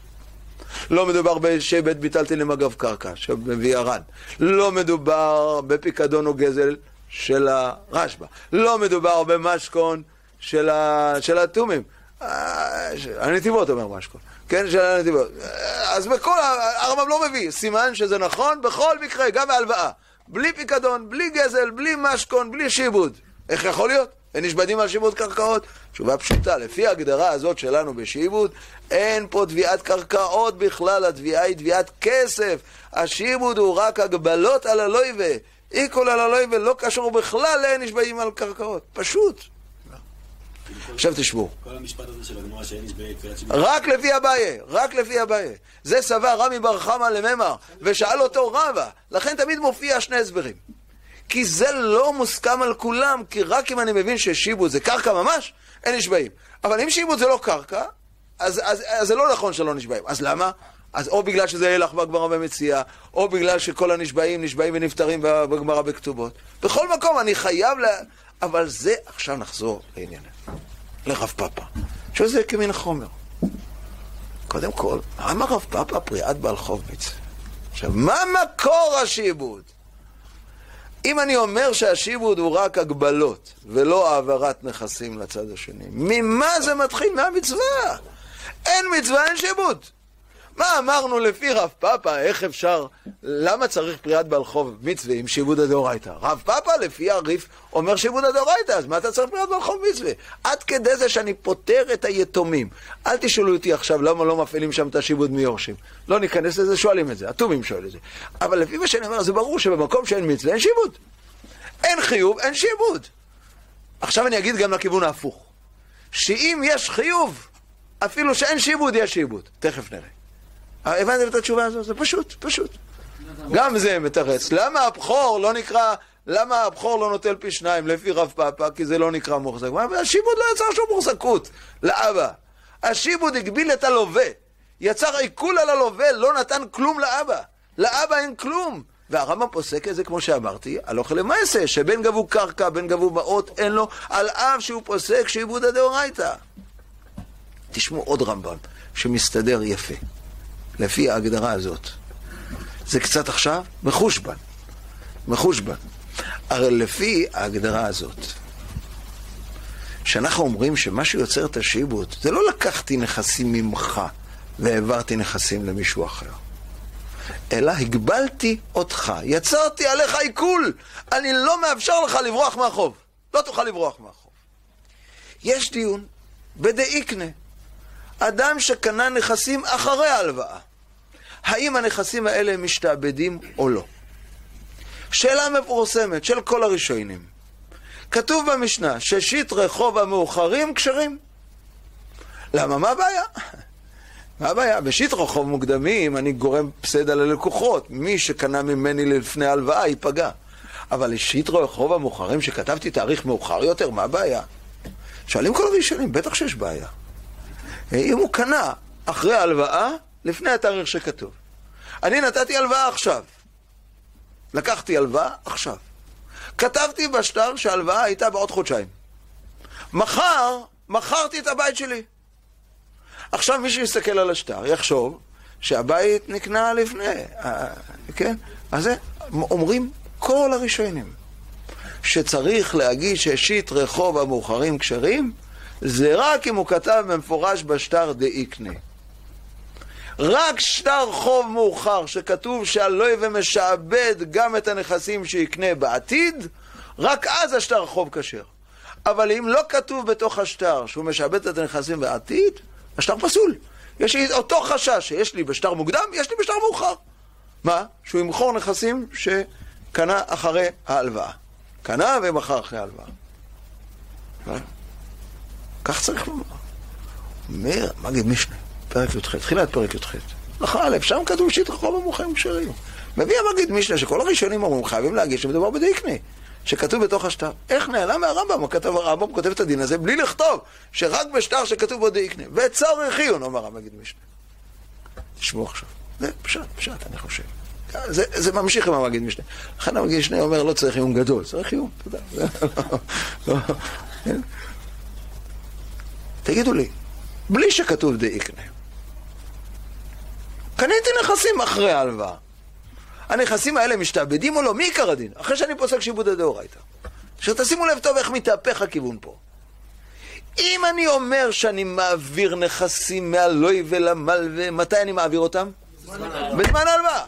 לא מדובר בשבט ביטלתי אגב קרקע, שמביא הר"ן. לא מדובר בפיקדון או גזל של הרשב"א. לא מדובר במשכון של, ה... של התומים. אה, הנתיבות אומר משכון. כן, של הנתיבות. אז בכל, הרמב"ם לא מביא. סימן שזה נכון בכל מקרה, גם בהלוואה. בלי פיקדון, בלי גזל, בלי משכון, בלי שיבוד. איך יכול להיות? אין נשבדים על שיבוד קרקעות? תשובה פשוטה, לפי ההגדרה הזאת שלנו בשיבוד, אין פה תביעת קרקעות בכלל, התביעה היא תביעת כסף. השיבוד הוא רק הגבלות על הלויבה. איקול על הלוי ולא קשור בכלל לאין נשבעים על קרקעות. פשוט. עכשיו תשבו. כל המשפט הזה של הגמרא שאין נשבעי שמע. רק לפי אביי, רק לפי אביי. זה סבר רמי בר חמא לממר, ושאל אותו רבא. לכן תמיד מופיע שני הסברים. כי זה לא מוסכם על כולם, כי רק אם אני מבין ששיבוט זה קרקע ממש, אין נשבעים. אבל אם שיבוט זה לא קרקע, אז, אז, אז זה לא נכון שלא נשבעים. אז למה? אז או בגלל שזה הלך בגמרא במציאה, או בגלל שכל הנשבעים נשבעים ונפטרים בגמרא בכתובות. בכל מקום אני חייב ל... אבל זה, עכשיו נחזור לענייננו, לרב פאפה, שזה כמין חומר. קודם כל, מה אמר רב פאפה פריעת בעל חוב מצווה? עכשיו, מה מקור השיבוד? אם אני אומר שהשיבוד הוא רק הגבלות ולא העברת נכסים לצד השני, ממה זה מתחיל? מהמצווה. אין מצווה, אין שיבוד. מה אמרנו לפי רב פאפה, איך אפשר, למה צריך פריאת בעל חוב מצווה עם שיבוד הדאורייתא? רב פאפה לפי הריף אומר שיבוד הדאורייתא, אז מה אתה צריך פריאת בעל חוב מצווה? עד כדי זה שאני פוטר את היתומים. אל תשאלו אותי עכשיו למה לא מפעילים שם את השיבוד מיורשים. לא ניכנס לזה, שואלים את זה, התומים שואל את זה. אבל לפי מה שאני אומר, זה ברור שבמקום שאין מצווה אין שיבוד. אין חיוב, אין שיבוד. עכשיו אני אגיד גם לכיוון ההפוך. שאם יש חיוב, אפילו שאין שיבוד, יש שיבוד. תכף נראה. הבנתם את התשובה הזאת? זה פשוט, פשוט. גם זה מתרץ. למה הבכור לא נקרא, למה הבכור לא נוטל פי שניים לפי רב פאפה? כי זה לא נקרא מוחזק. השיבוד לא יצר שום מוחזקות לאבא. השיבוד הגביל את הלווה. יצר עיכול על הלווה, לא נתן כלום לאבא. לאבא אין כלום. והרמב"ם פוסק את זה, כמו שאמרתי, הלוך למעשה, שבין גבו קרקע, בין גבו מעות, אין לו, על אף שהוא פוסק שעיבוד הדאורייתא. תשמעו עוד רמב"ם, שמסתדר יפה. לפי ההגדרה הזאת. זה קצת עכשיו מחושבן. מחושבן. הרי לפי ההגדרה הזאת, שאנחנו אומרים שמה שיוצר את השיבוט, זה לא לקחתי נכסים ממך והעברתי נכסים למישהו אחר. אלא הגבלתי אותך, יצרתי עליך עיכול, אני לא מאפשר לך לברוח מהחוב. לא תוכל לברוח מהחוב. יש דיון בדאיקנה, אדם שקנה נכסים אחרי ההלוואה. האם הנכסים האלה משתעבדים או לא? שאלה מפורסמת של כל הראשונים. כתוב במשנה ששית רחוב המאוחרים כשרים. למה? מה הבעיה? מה הבעיה? בשיטרו חוב מוקדמים אני גורם פסדה ללקוחות. מי שקנה ממני לפני הלוואה ייפגע. אבל לשיטרו חוב המאוחרים שכתבתי תאריך מאוחר יותר, מה הבעיה? שואלים כל הראשונים, בטח שיש בעיה. אם הוא קנה אחרי ההלוואה, לפני התאריך שכתוב. אני נתתי הלוואה עכשיו. לקחתי הלוואה עכשיו. כתבתי בשטר שההלוואה הייתה בעוד חודשיים. מחר, מכרתי את הבית שלי. עכשיו מי שיסתכל על השטר יחשוב שהבית נקנה לפני, אה, כן? אז זה, אומרים כל הראשונים שצריך להגיש ראשית רחוב המאוחרים כשרים זה רק אם הוא כתב במפורש בשטר דאיקנה. רק שטר חוב מאוחר שכתוב שהלוי ומשעבד גם את הנכסים שיקנה בעתיד, רק אז השטר חוב כשר. אבל אם לא כתוב בתוך השטר שהוא משעבד את הנכסים בעתיד, השטר פסול. יש לי אותו חשש שיש לי בשטר מוקדם, יש לי בשטר מאוחר. מה? שהוא ימכור נכסים שקנה אחרי ההלוואה. קנה ומכר אחרי ההלוואה. כך צריך לומר. אומר, מגיד משנה, פרק י"ח, תחילת פרק י"ח. נכון, א', שם כתוב שיתרחו במוחים כשרים. מביא המגיד משנה שכל הראשונים אומרים, חייבים להגיש שמדובר בדיקנה. שכתוב בתוך השטר. איך נעלם מהרמב"ם? כתב הרמב"ם כותב את הדין הזה בלי לכתוב שרק בשטר שכתוב בו דאיקנה. וצורך עיון, אומר המגיד משנה. תשמעו עכשיו. זה פשט, פשט, אני חושב. זה, זה ממשיך עם המגיד משנה. לכן המגיד משנה אומר, לא צריך עיון גדול, צריך עיון, אתה יודע. (laughs) תגידו לי, בלי שכתוב דאיקנה, קניתי נכסים אחרי ההלוואה. הנכסים האלה משתעבדים או לא? מי עיקר הדין? אחרי שאני פוסק שיבוד הדאורייתא. עכשיו תשימו לב טוב איך מתהפך הכיוון פה. אם אני אומר שאני מעביר נכסים מהלוי ולמלווה, מתי אני מעביר אותם? בזמן ההלוואה.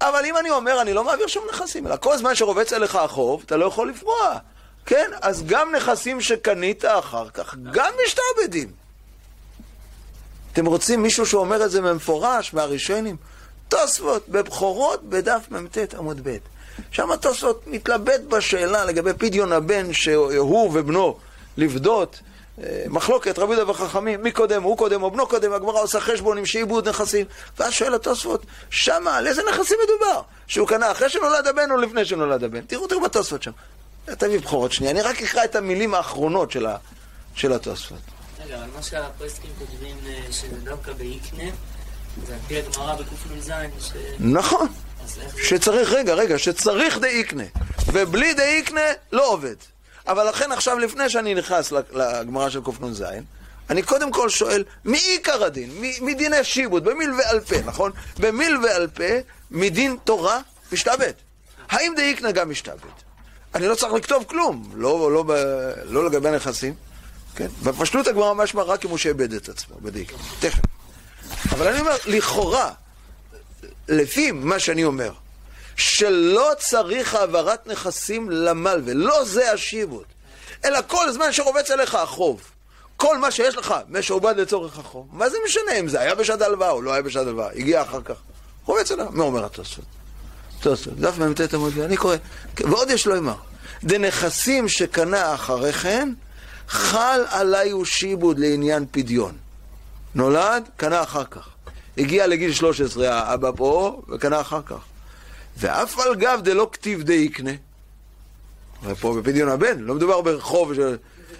אבל אם אני אומר, אני לא מעביר שום נכסים, אלא כל זמן שרובץ עליך החוב, אתה לא יכול לפרוע. כן? אז גם נכסים שקנית אחר כך, גם משתעבדים. אתם רוצים מישהו שאומר את זה במפורש, מהראשונים? תוספות בבכורות בדף מ"ט עמוד ב'. שם תוספות מתלבט בשאלה לגבי פדיון הבן שהוא ובנו לפדות. אה, מחלוקת רבי יהודה וחכמים, מי קודם, הוא קודם או בנו קודם, הגמרא עושה חשבון עם שעיבוד נכסים. ואז שואל התוספות, שמה, על איזה נכסים מדובר? שהוא קנה אחרי שנולד הבן או לפני שנולד הבן? תראו, תראו בתוספות שם. תביא בכורות שנייה, אני רק אקרא את המילים האחרונות של, ה, של התוספות. רגע, אבל מה שהפרסקים כותבים אה, שזה דווקא באיקנה, זה על פי הגמרא בקנ"ז, ש... נכון. שצריך, רגע, רגע, שצריך דאיקנה, ובלי דאיקנה לא עובד. אבל לכן עכשיו, לפני שאני נכנס לגמרא של קנ"ז, אני קודם כל שואל, מי עיקר הדין? מדיני שיבוד, במיל ועל פה, נכון? במיל ועל פה, מדין תורה משתעבד. האם דאיקנה גם משתעבד? אני לא צריך לכתוב כלום, לא, לא, לא לגבי הנכסים, כן? בפשטות הגמרא משמע רק אם הוא שאיבד את עצמו, בדיוק, תכף. אבל אני אומר, לכאורה, לפי מה שאני אומר, שלא צריך העברת נכסים למלווה, לא זה השיבות, אלא כל זמן שרובץ עליך החוב, כל מה שיש לך משועבד לצורך החוב, מה זה משנה אם זה היה בשעת הלוואה או לא היה בשעת הלוואה, הגיע אחר כך, רובץ עליו, מה אומר התוספות? תוספות, דף מ"ט עמוד, אני קורא, ועוד יש לו אמר, דנכסים שקנה אחרי כן, חל עליי הוא שיבוד לעניין פדיון. נולד, קנה אחר כך. הגיע לגיל 13, האבא פה, וקנה אחר כך. ואף על גב דלא כתיב די יקנה. ופה בפדיון הבן, לא מדובר ברחוב של...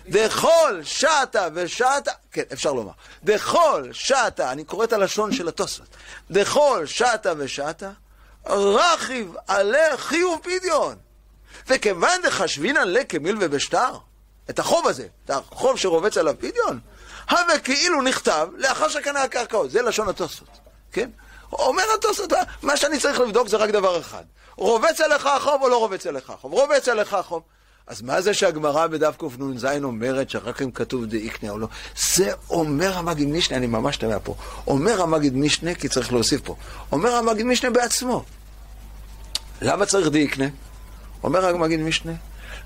דכל שעתה ושעתה, כן, אפשר לומר. דכל שעתה, אני קורא את הלשון של התוספות. דכל שעתה ושעתה, רכיב עלה חיוב פדיון. וכיוון דחשבינן לה כמילווה בשטר, את החוב הזה, את החוב שרובץ עליו פדיון, הווה כאילו נכתב לאחר שקנה הקרקעות. זה לשון התוספות, כן? אומר התוספות, מה שאני צריך לבדוק זה רק דבר אחד. רובץ עליך החוב או לא רובץ עליך החוב? רובץ עליך החוב. אז מה זה שהגמרא בדף קנ"ז אומרת שרק אם כתוב דאיקנה או לא? זה אומר המגיד משנה, אני ממש תמה פה. אומר המגיד משנה, כי צריך להוסיף פה. אומר המגיד משנה בעצמו. למה צריך דאיקנה? אומר המגיד משנה,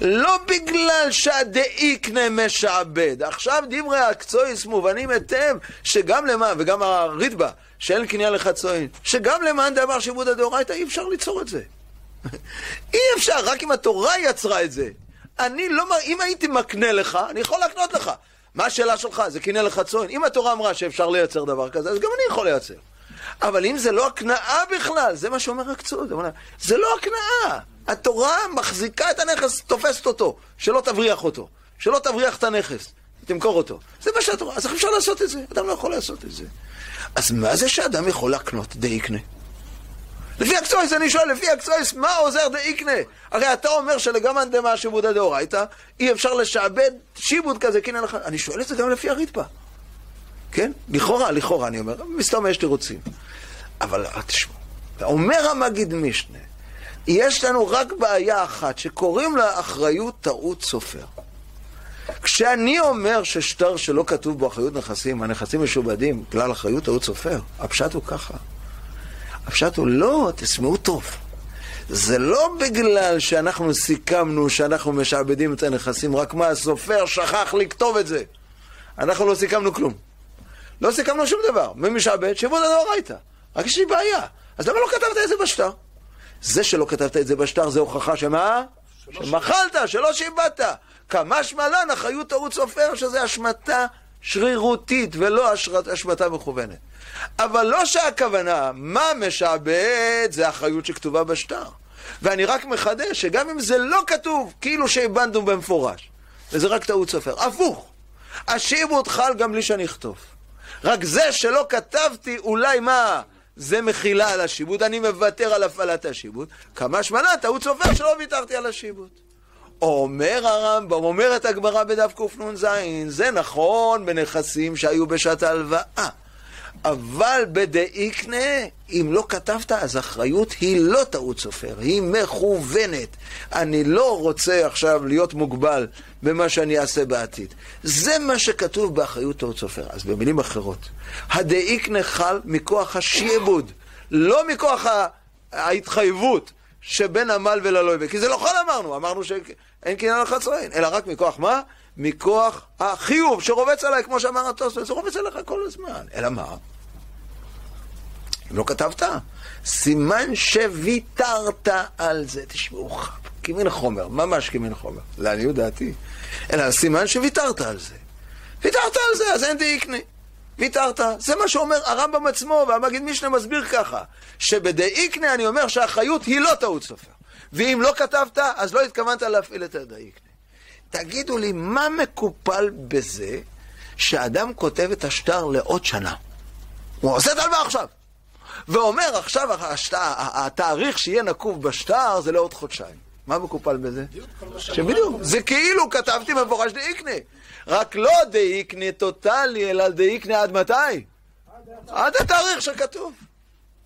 לא בגלל שהדאיקנה משעבד. עכשיו דברי הקצועיס מובנים היטב, שגם למען, וגם הרידב"א, שאין קניין לחצועין, שגם למען דבר שיבוד הדאורייתא אי אפשר ליצור את זה. (laughs) אי אפשר, רק אם התורה יצרה את זה. אני לא, אם הייתי מקנה לך, אני יכול להקנות לך. מה השאלה שלך? זה לך צאן? אם התורה אמרה שאפשר לייצר דבר כזה, אז גם אני יכול לייצר. אבל אם זה לא הקנאה בכלל, זה מה שאומר הקצות. זה לא הקנאה. התורה מחזיקה את הנכס, תופסת אותו, שלא תבריח אותו, שלא תבריח את הנכס, תמכור אותו. זה מה שהתורה, אז איך אפשר לעשות את זה? אדם לא יכול לעשות את זה. אז מה זה שאדם יכול להקנות די יקנה? לפי הקצועס, אני שואל, לפי הקצועס, מה עוזר דה איקנה? הרי אתה אומר שלגמרי דמה שיבודה דאורייתא, אי אפשר לשעבד שיבוד כזה, כן, אני שואל את זה גם לפי הרדפה. כן? לכאורה, לכאורה, אני אומר, מסתום יש תירוצים. אבל תשמעו, אומר המגיד משנה, יש לנו רק בעיה אחת, שקוראים לה אחריות טעות סופר. כשאני אומר ששטר שלא כתוב בו אחריות נכסים, הנכסים משובדים, כלל אחריות טעות סופר, הפשט הוא ככה. הפשט הוא לא, תשמעו טוב. זה לא בגלל שאנחנו סיכמנו שאנחנו משעבדים את הנכסים, רק מה, הסופר שכח לכתוב את זה. אנחנו לא סיכמנו כלום. לא סיכמנו שום דבר. מי משעבד? שיבוד הדאורייתא. רק יש לי בעיה. אז למה לא כתבת את זה בשטר? זה שלא כתבת את זה בשטר זה הוכחה שמה? שמחלת, שלא שיבדת. כמשמע לן אחריות טעות סופר, שזה השמטה שרירותית ולא השמטה מכוונת. אבל לא שהכוונה, מה משעבד, זה אחריות שכתובה בשטר. ואני רק מחדש שגם אם זה לא כתוב, כאילו שהבנתם במפורש, וזה רק טעות סופר. הפוך, השיבוד חל גם בלי שאני אכתוב. רק זה שלא כתבתי, אולי מה, זה מחילה על השיבוד, אני מוותר על הפעלת השיבוד. כמה שמנה, טעות סופר שלא ויתרתי על השיבוד. אומר הרמב"ם, אומרת הגמרא בדף קנ"ז, זה נכון בנכסים שהיו בשעת ההלוואה. אבל בדאיקנה, אם לא כתבת, אז אחריות היא לא טעות סופר, היא מכוונת. אני לא רוצה עכשיו להיות מוגבל במה שאני אעשה בעתיד. זה מה שכתוב באחריות טעות סופר. אז במילים אחרות, הדאיקנה חל מכוח השיעבוד, לא מכוח ההתחייבות שבין עמל וללויבה. כי זה לא חל אמרנו, אמרנו שאין קניין על חצרין, אלא רק מכוח מה? מכוח החיוב שרובץ עליי, כמו שאמר התוספות, זה רובץ עליך כל הזמן. אלא מה? לא כתבת, סימן שוויתרת על זה. תשמעו, כמין חומר, ממש כמין חומר, לעניות דעתי. אלא סימן שוויתרת על זה. ויתרת על זה, אז אין דאיקנה. ויתרת. זה מה שאומר הרמב"ם עצמו, והמגיד משנה מסביר ככה, שבדאיקנה אני אומר שהאחריות היא לא טעות סופר. ואם לא כתבת, אז לא התכוונת להפעיל את הדאיקנה. תגידו לי, מה מקופל בזה שאדם כותב את השטר לעוד שנה? הוא עושה את הלוואה עכשיו. ואומר עכשיו התאריך שיהיה נקוב בשטר זה לעוד חודשיים. מה מקופל בזה? שבדיוק, זה כאילו כתבתי מפורש דאיקנה. רק לא דאיקנה טוטאלי, אלא דאיקנה עד מתי? עד התאריך שכתוב.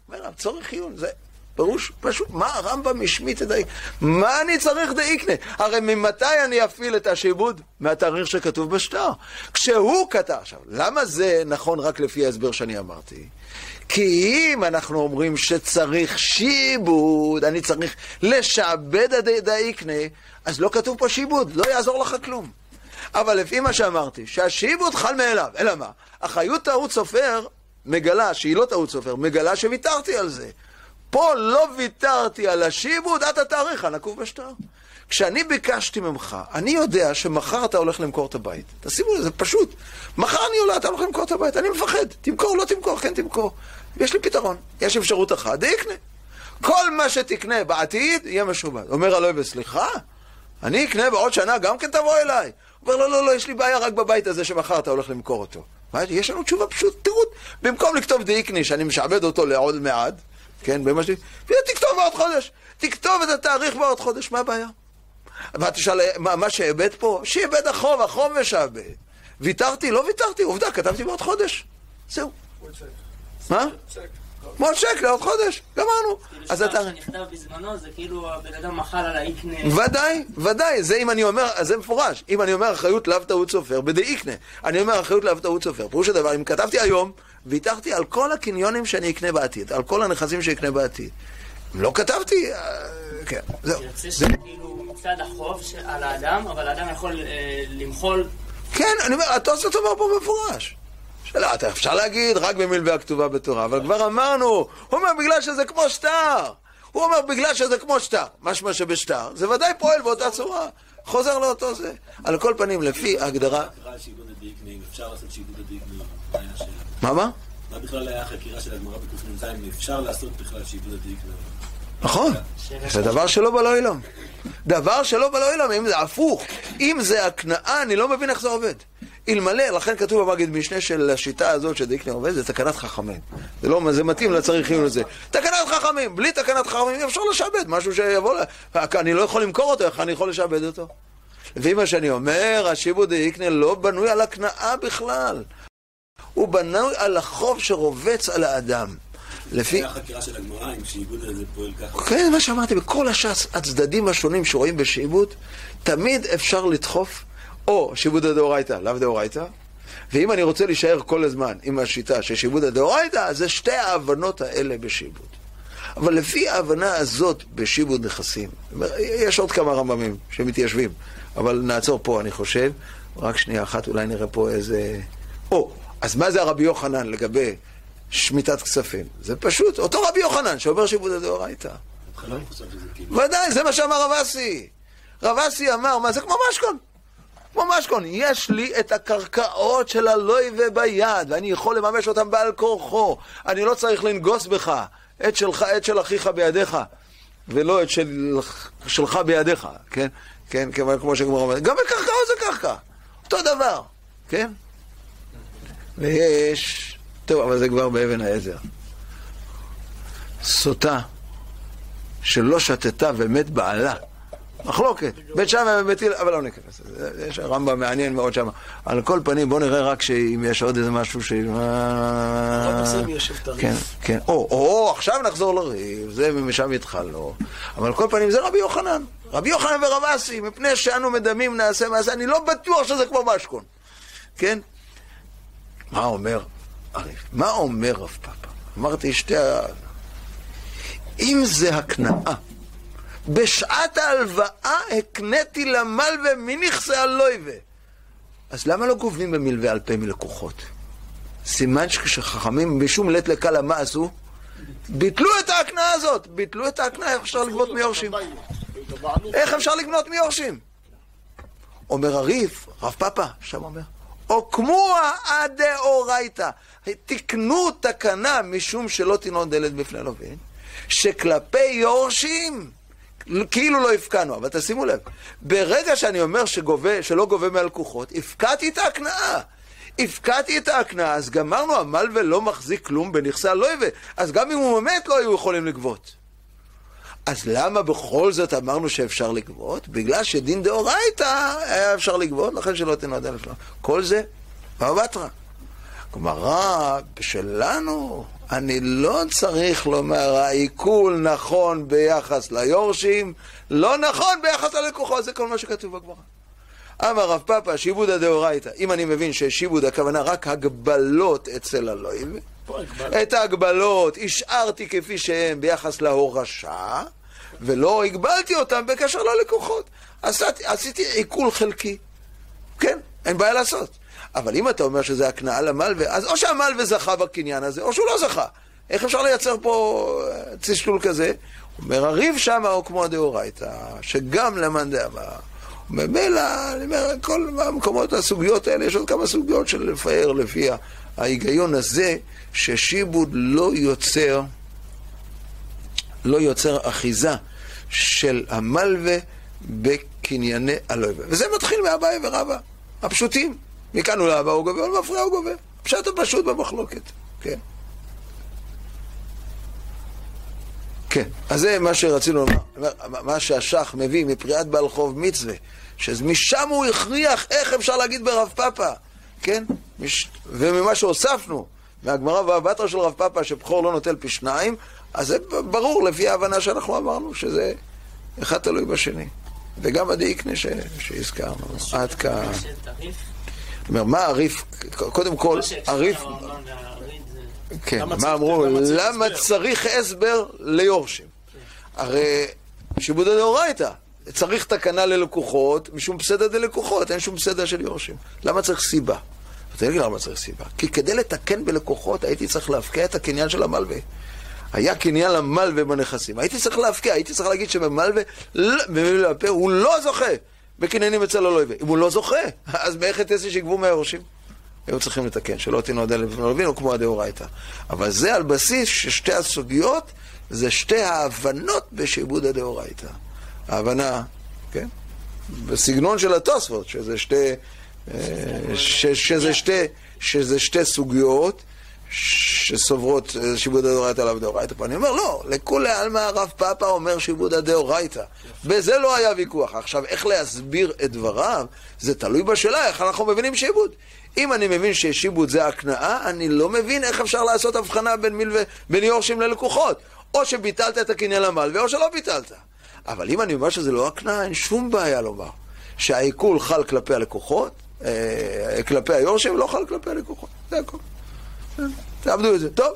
אומר, צורך עיון, זה פירוש פשוט, מה הרמב"ם השמיט את דאיקנה? מה אני צריך דאיקנה? הרי ממתי אני אפעיל את השעבוד? מהתאריך שכתוב בשטר. כשהוא כתב, עכשיו, למה זה נכון רק לפי ההסבר שאני אמרתי? כי אם אנחנו אומרים שצריך שיבוד, אני צריך לשעבד הדאיקנה, אז לא כתוב פה שיבוד, לא יעזור לך כלום. אבל לפי מה שאמרתי, שהשיבוד חל מאליו, אלא מה? אחריות טעות סופר מגלה, שהיא לא טעות סופר, מגלה שוויתרתי על זה. פה לא ויתרתי על השיבוד עד התאריך הנקוב בשטר. כשאני ביקשתי ממך, אני יודע שמחר אתה הולך למכור את הבית. תשימו לזה, זה פשוט. מחר אני עולה, אתה הולך למכור את הבית, אני מפחד. תמכור, לא תמכור, כן תמכור. יש לי פתרון. יש אפשרות אחת, יקנה. כל מה שתקנה בעתיד יהיה משובד. אומר הלוי, וסליחה, אני אקנה בעוד שנה, גם כן תבוא אליי. הוא אומר, לא, לא, לא, יש לי בעיה רק בבית הזה שמחר אתה הולך למכור אותו. יש לנו תשובה פשוט, תראו, במקום לכתוב דאיקני, שאני משעבד אותו לעוד מעט, כן, במה שלי, תכתוב בעוד חודש. תכתוב את התאריך בעוד חודש, מה הבעיה? ואתה תשאל, מה, מה שאיבד פה? שאיבד החוב, החוב משעבד. ויתרתי? לא ויתרתי, עובדה, כתבתי בעוד חודש. זהו. מה? כמו צ'ק לעוד חודש, גמרנו. אז אתה... כאילו שנכתב בזמנו זה כאילו הבן אדם מחל על האיקנה. ודאי, ודאי, זה אם אני אומר, זה מפורש. אם אני אומר אחריות לאו טעות סופר, בדאיקנה. אני אומר אחריות לאו טעות סופר. פירוש הדבר, אם כתבתי היום, ויתרתי על כל הקניונים שאני אקנה בעתיד, על כל הנכסים שאקנה בעתיד. אם לא כתבתי, אה, כן, זהו. יוצא שכאילו מצד החוב על האדם, אבל האדם יכול אה, למחול... כן, אני אומר, התוספות אומר פה במפורש. שאלה, אתה אפשר להגיד רק במלווה הכתובה בתורה, אבל כבר אמרנו, הוא אומר בגלל שזה כמו שטר. הוא אומר בגלל שזה כמו שטר. משמע שבשטר, זה ודאי פועל באותה צורה. חוזר לאותו זה. על כל פנים, לפי ההגדרה... מה? מה, מה? בכלל היה החקירה של הגמרא בקנ"ז, אם אפשר לעשות בכלל שיבוד הדיקנה? נכון, זה דבר שלא בא לעולם. דבר שלא בא לעולם, אם זה הפוך, אם זה הקנאה, אני לא מבין איך זה עובד. אלמלא, לכן כתוב במגיד משנה של השיטה הזאת שדיקנה עובד, זה תקנת חכמים. זה לא, זה מתאים לצריכים לזה. תקנת חכמים, בלי תקנת חכמים אפשר לשעבד משהו שיבוא ל... אני לא יכול למכור אותו, איך אני יכול לשעבד אותו? לפי מה שאני אומר, השיבוד דיקנה לא בנוי על הקנאה בכלל. הוא בנוי על החוב שרובץ על האדם. לפי... זה החקירה של הגמרא, אם שעיבוד הזה פועל ככה. כן, מה שאמרתי, בכל הש"ס, הצדדים השונים שרואים בשעבוד, תמיד אפשר לדחוף או שעבוד הדאורייתא, לאו דאורייתא, ואם אני רוצה להישאר כל הזמן עם השיטה של שעבוד הדאורייתא, אז זה שתי ההבנות האלה בשעבוד. אבל לפי ההבנה הזאת בשיבוד נכסים, יש עוד כמה רמב"מים שמתיישבים, אבל נעצור פה, אני חושב. רק שנייה אחת, אולי נראה פה איזה... או, אז מה זה הרבי יוחנן לגבי שמיטת כספים? זה פשוט, אותו רבי יוחנן שאומר שיבוד הדאורייתא. ודאי, זה מה שאמר רב אסי. רב אסי אמר, מה זה כמו משכון? כמו משכון, יש לי את הקרקעות של הלויבה ביד, ואני יכול לממש אותם בעל כורחו. אני לא צריך לנגוס בך, את שלך, את של אחיך בידיך, ולא את של, שלך בידיך, כן? כן, כמו שגמר אומרת. גם בקרקעות זה קרקע, אותו דבר, כן? ויש... טוב, אבל זה כבר באבן העזר. סוטה שלא שתתה ומת בעלה. מחלוקת. בית שמאי ובית הלל, אבל לא ניכנס לזה. יש רמב"ם מעניין מאוד שם. על כל פנים, בואו נראה רק שאם יש עוד איזה משהו ש... כן, כן. או, עכשיו נחזור לריב, זה משם התחלנו. אבל על כל פנים, זה רבי יוחנן. רבי יוחנן ורב אסי, מפני שאנו מדמים נעשה מעשה, אני לא בטוח שזה כמו משכון. כן? מה אומר הריב? מה אומר רב פאפה? אמרתי שתי ה... אם זה הקנאה בשעת ההלוואה הקניתי למלווה מנכסי הלויבה. אז למה לא גובים במלווה על פה מלקוחות? סימן שכשחכמים משום לית לקלה מה עשו? ביטלו את ההקנאה הזאת, ביטלו את ההקנאה, איך אפשר לגבות מיורשים? איך אפשר לגנות מיורשים? אומר הריף, רב פאפה, שם אומר, או כמו הדאורייתא, תקנו תקנה משום שלא תנעון דלת בפני לווין, שכלפי יורשים כאילו לא הפקענו, אבל תשימו לב, ברגע שאני אומר שגובה, שלא גובה מהלקוחות, הפקעתי את ההקנאה. הפקעתי את ההקנאה, אז גמרנו, המלווה לא מחזיק כלום בנכסי הלויבה, אז גם אם הוא באמת לא היו יכולים לגבות. אז למה בכל זאת אמרנו שאפשר לגבות? בגלל שדין דאורייתא היה אפשר לגבות, לכן שלא תנועד אלף כל זה, בבטרה. גמרא, שלנו, אני לא צריך לומר, העיכול נכון ביחס ליורשים, לא נכון ביחס ללקוחות, זה כל מה שכתוב בגמרא. אמר רב פאפא, שיבוד הדאורייתא, אם אני מבין ששיבוד הכוונה רק הגבלות אצל הלויב, את ההגבלות השארתי כפי שהן ביחס להורשה, ולא הגבלתי אותם בקשר ללקוחות. עשיתי, עשיתי עיכול חלקי. כן, אין בעיה לעשות. אבל אם אתה אומר שזה הקנאה למלווה, אז או שהמלווה זכה בקניין הזה, או שהוא לא זכה. איך אפשר לייצר פה אה, צשלול כזה? אומר, הריב שמה הוא כמו הדאורייתא, שגם למאן דאמר. ממילא, אני אומר, כל המקומות, הסוגיות האלה, יש עוד כמה סוגיות של לפאר לפי ההיגיון הזה, ששיבוד לא יוצר, לא יוצר אחיזה של המלווה בקנייני הלווה. וזה מתחיל מאביי ורבא, הפשוטים. מכאן הוא לאבא הוא גובה, הוא מפריע הוא גובה. פשט הפשוט במחלוקת, כן. כן, אז זה מה שרצינו לומר, מה שהשח מביא מפריעת בעל חוב מצווה, שמשם הוא הכריח איך אפשר להגיד ברב פאפה, כן? מש... וממה שהוספנו מהגמרא והבטרה של רב פאפה שבכור לא נוטל פי שניים, אז זה ברור לפי ההבנה שאנחנו אמרנו, שזה אחד תלוי בשני. וגם הדאיקנה. שהזכרנו, עד כאן. אומר, מה הריף, קודם כל, הריף... כן, מה אמרו? למה צריך הסבר ליורשים? הרי שיבוד הדאורייתא, צריך תקנה ללקוחות, משום פסדה דלקוחות, אין שום פסדה של יורשים. למה צריך סיבה? אתה יודע למה צריך סיבה. כי כדי לתקן בלקוחות הייתי צריך להפקיע את הקניין של המלווה. היה קניין למלווה בנכסים. הייתי צריך להפקיע, הייתי צריך להגיד שבמלווה, הוא לא זוכה. בקניינים אצל הלויבה. אם הוא לא זוכה, אז מאיך את אצל שיגבו מהיורשים? היו צריכים לתקן, שלא תינו עד אלף ולווין, או כמו הדאורייתא. אבל זה על בסיס ששתי הסוגיות זה שתי ההבנות בשעבוד הדאורייתא. ההבנה, כן? בסגנון של התוספות, שזה שתי, אה, שזה שתי, שזה שתי סוגיות שסוברות אה, שיבוד הדאורייתא עליו דאורייתא. פה אני אומר, לא, לכולי עלמא הרב פאפא אומר שיבוד הדאורייתא. בזה לא היה ויכוח. עכשיו, איך להסביר את דבריו, זה תלוי בשאלה איך אנחנו מבינים שיבוד. אם אני מבין ששיבוד זה הקנאה, אני לא מבין איך אפשר לעשות הבחנה בין, מיל ו... בין יורשים ללקוחות. או שביטלת את הקניין למלווה, או שלא ביטלת. אבל אם אני אומר שזה לא הקנאה, אין שום בעיה לומר שהעיכול חל כלפי הלקוחות, אה, כלפי היורשים, לא חל כלפי הלקוחות. זה הכל. תעבדו את זה. טוב.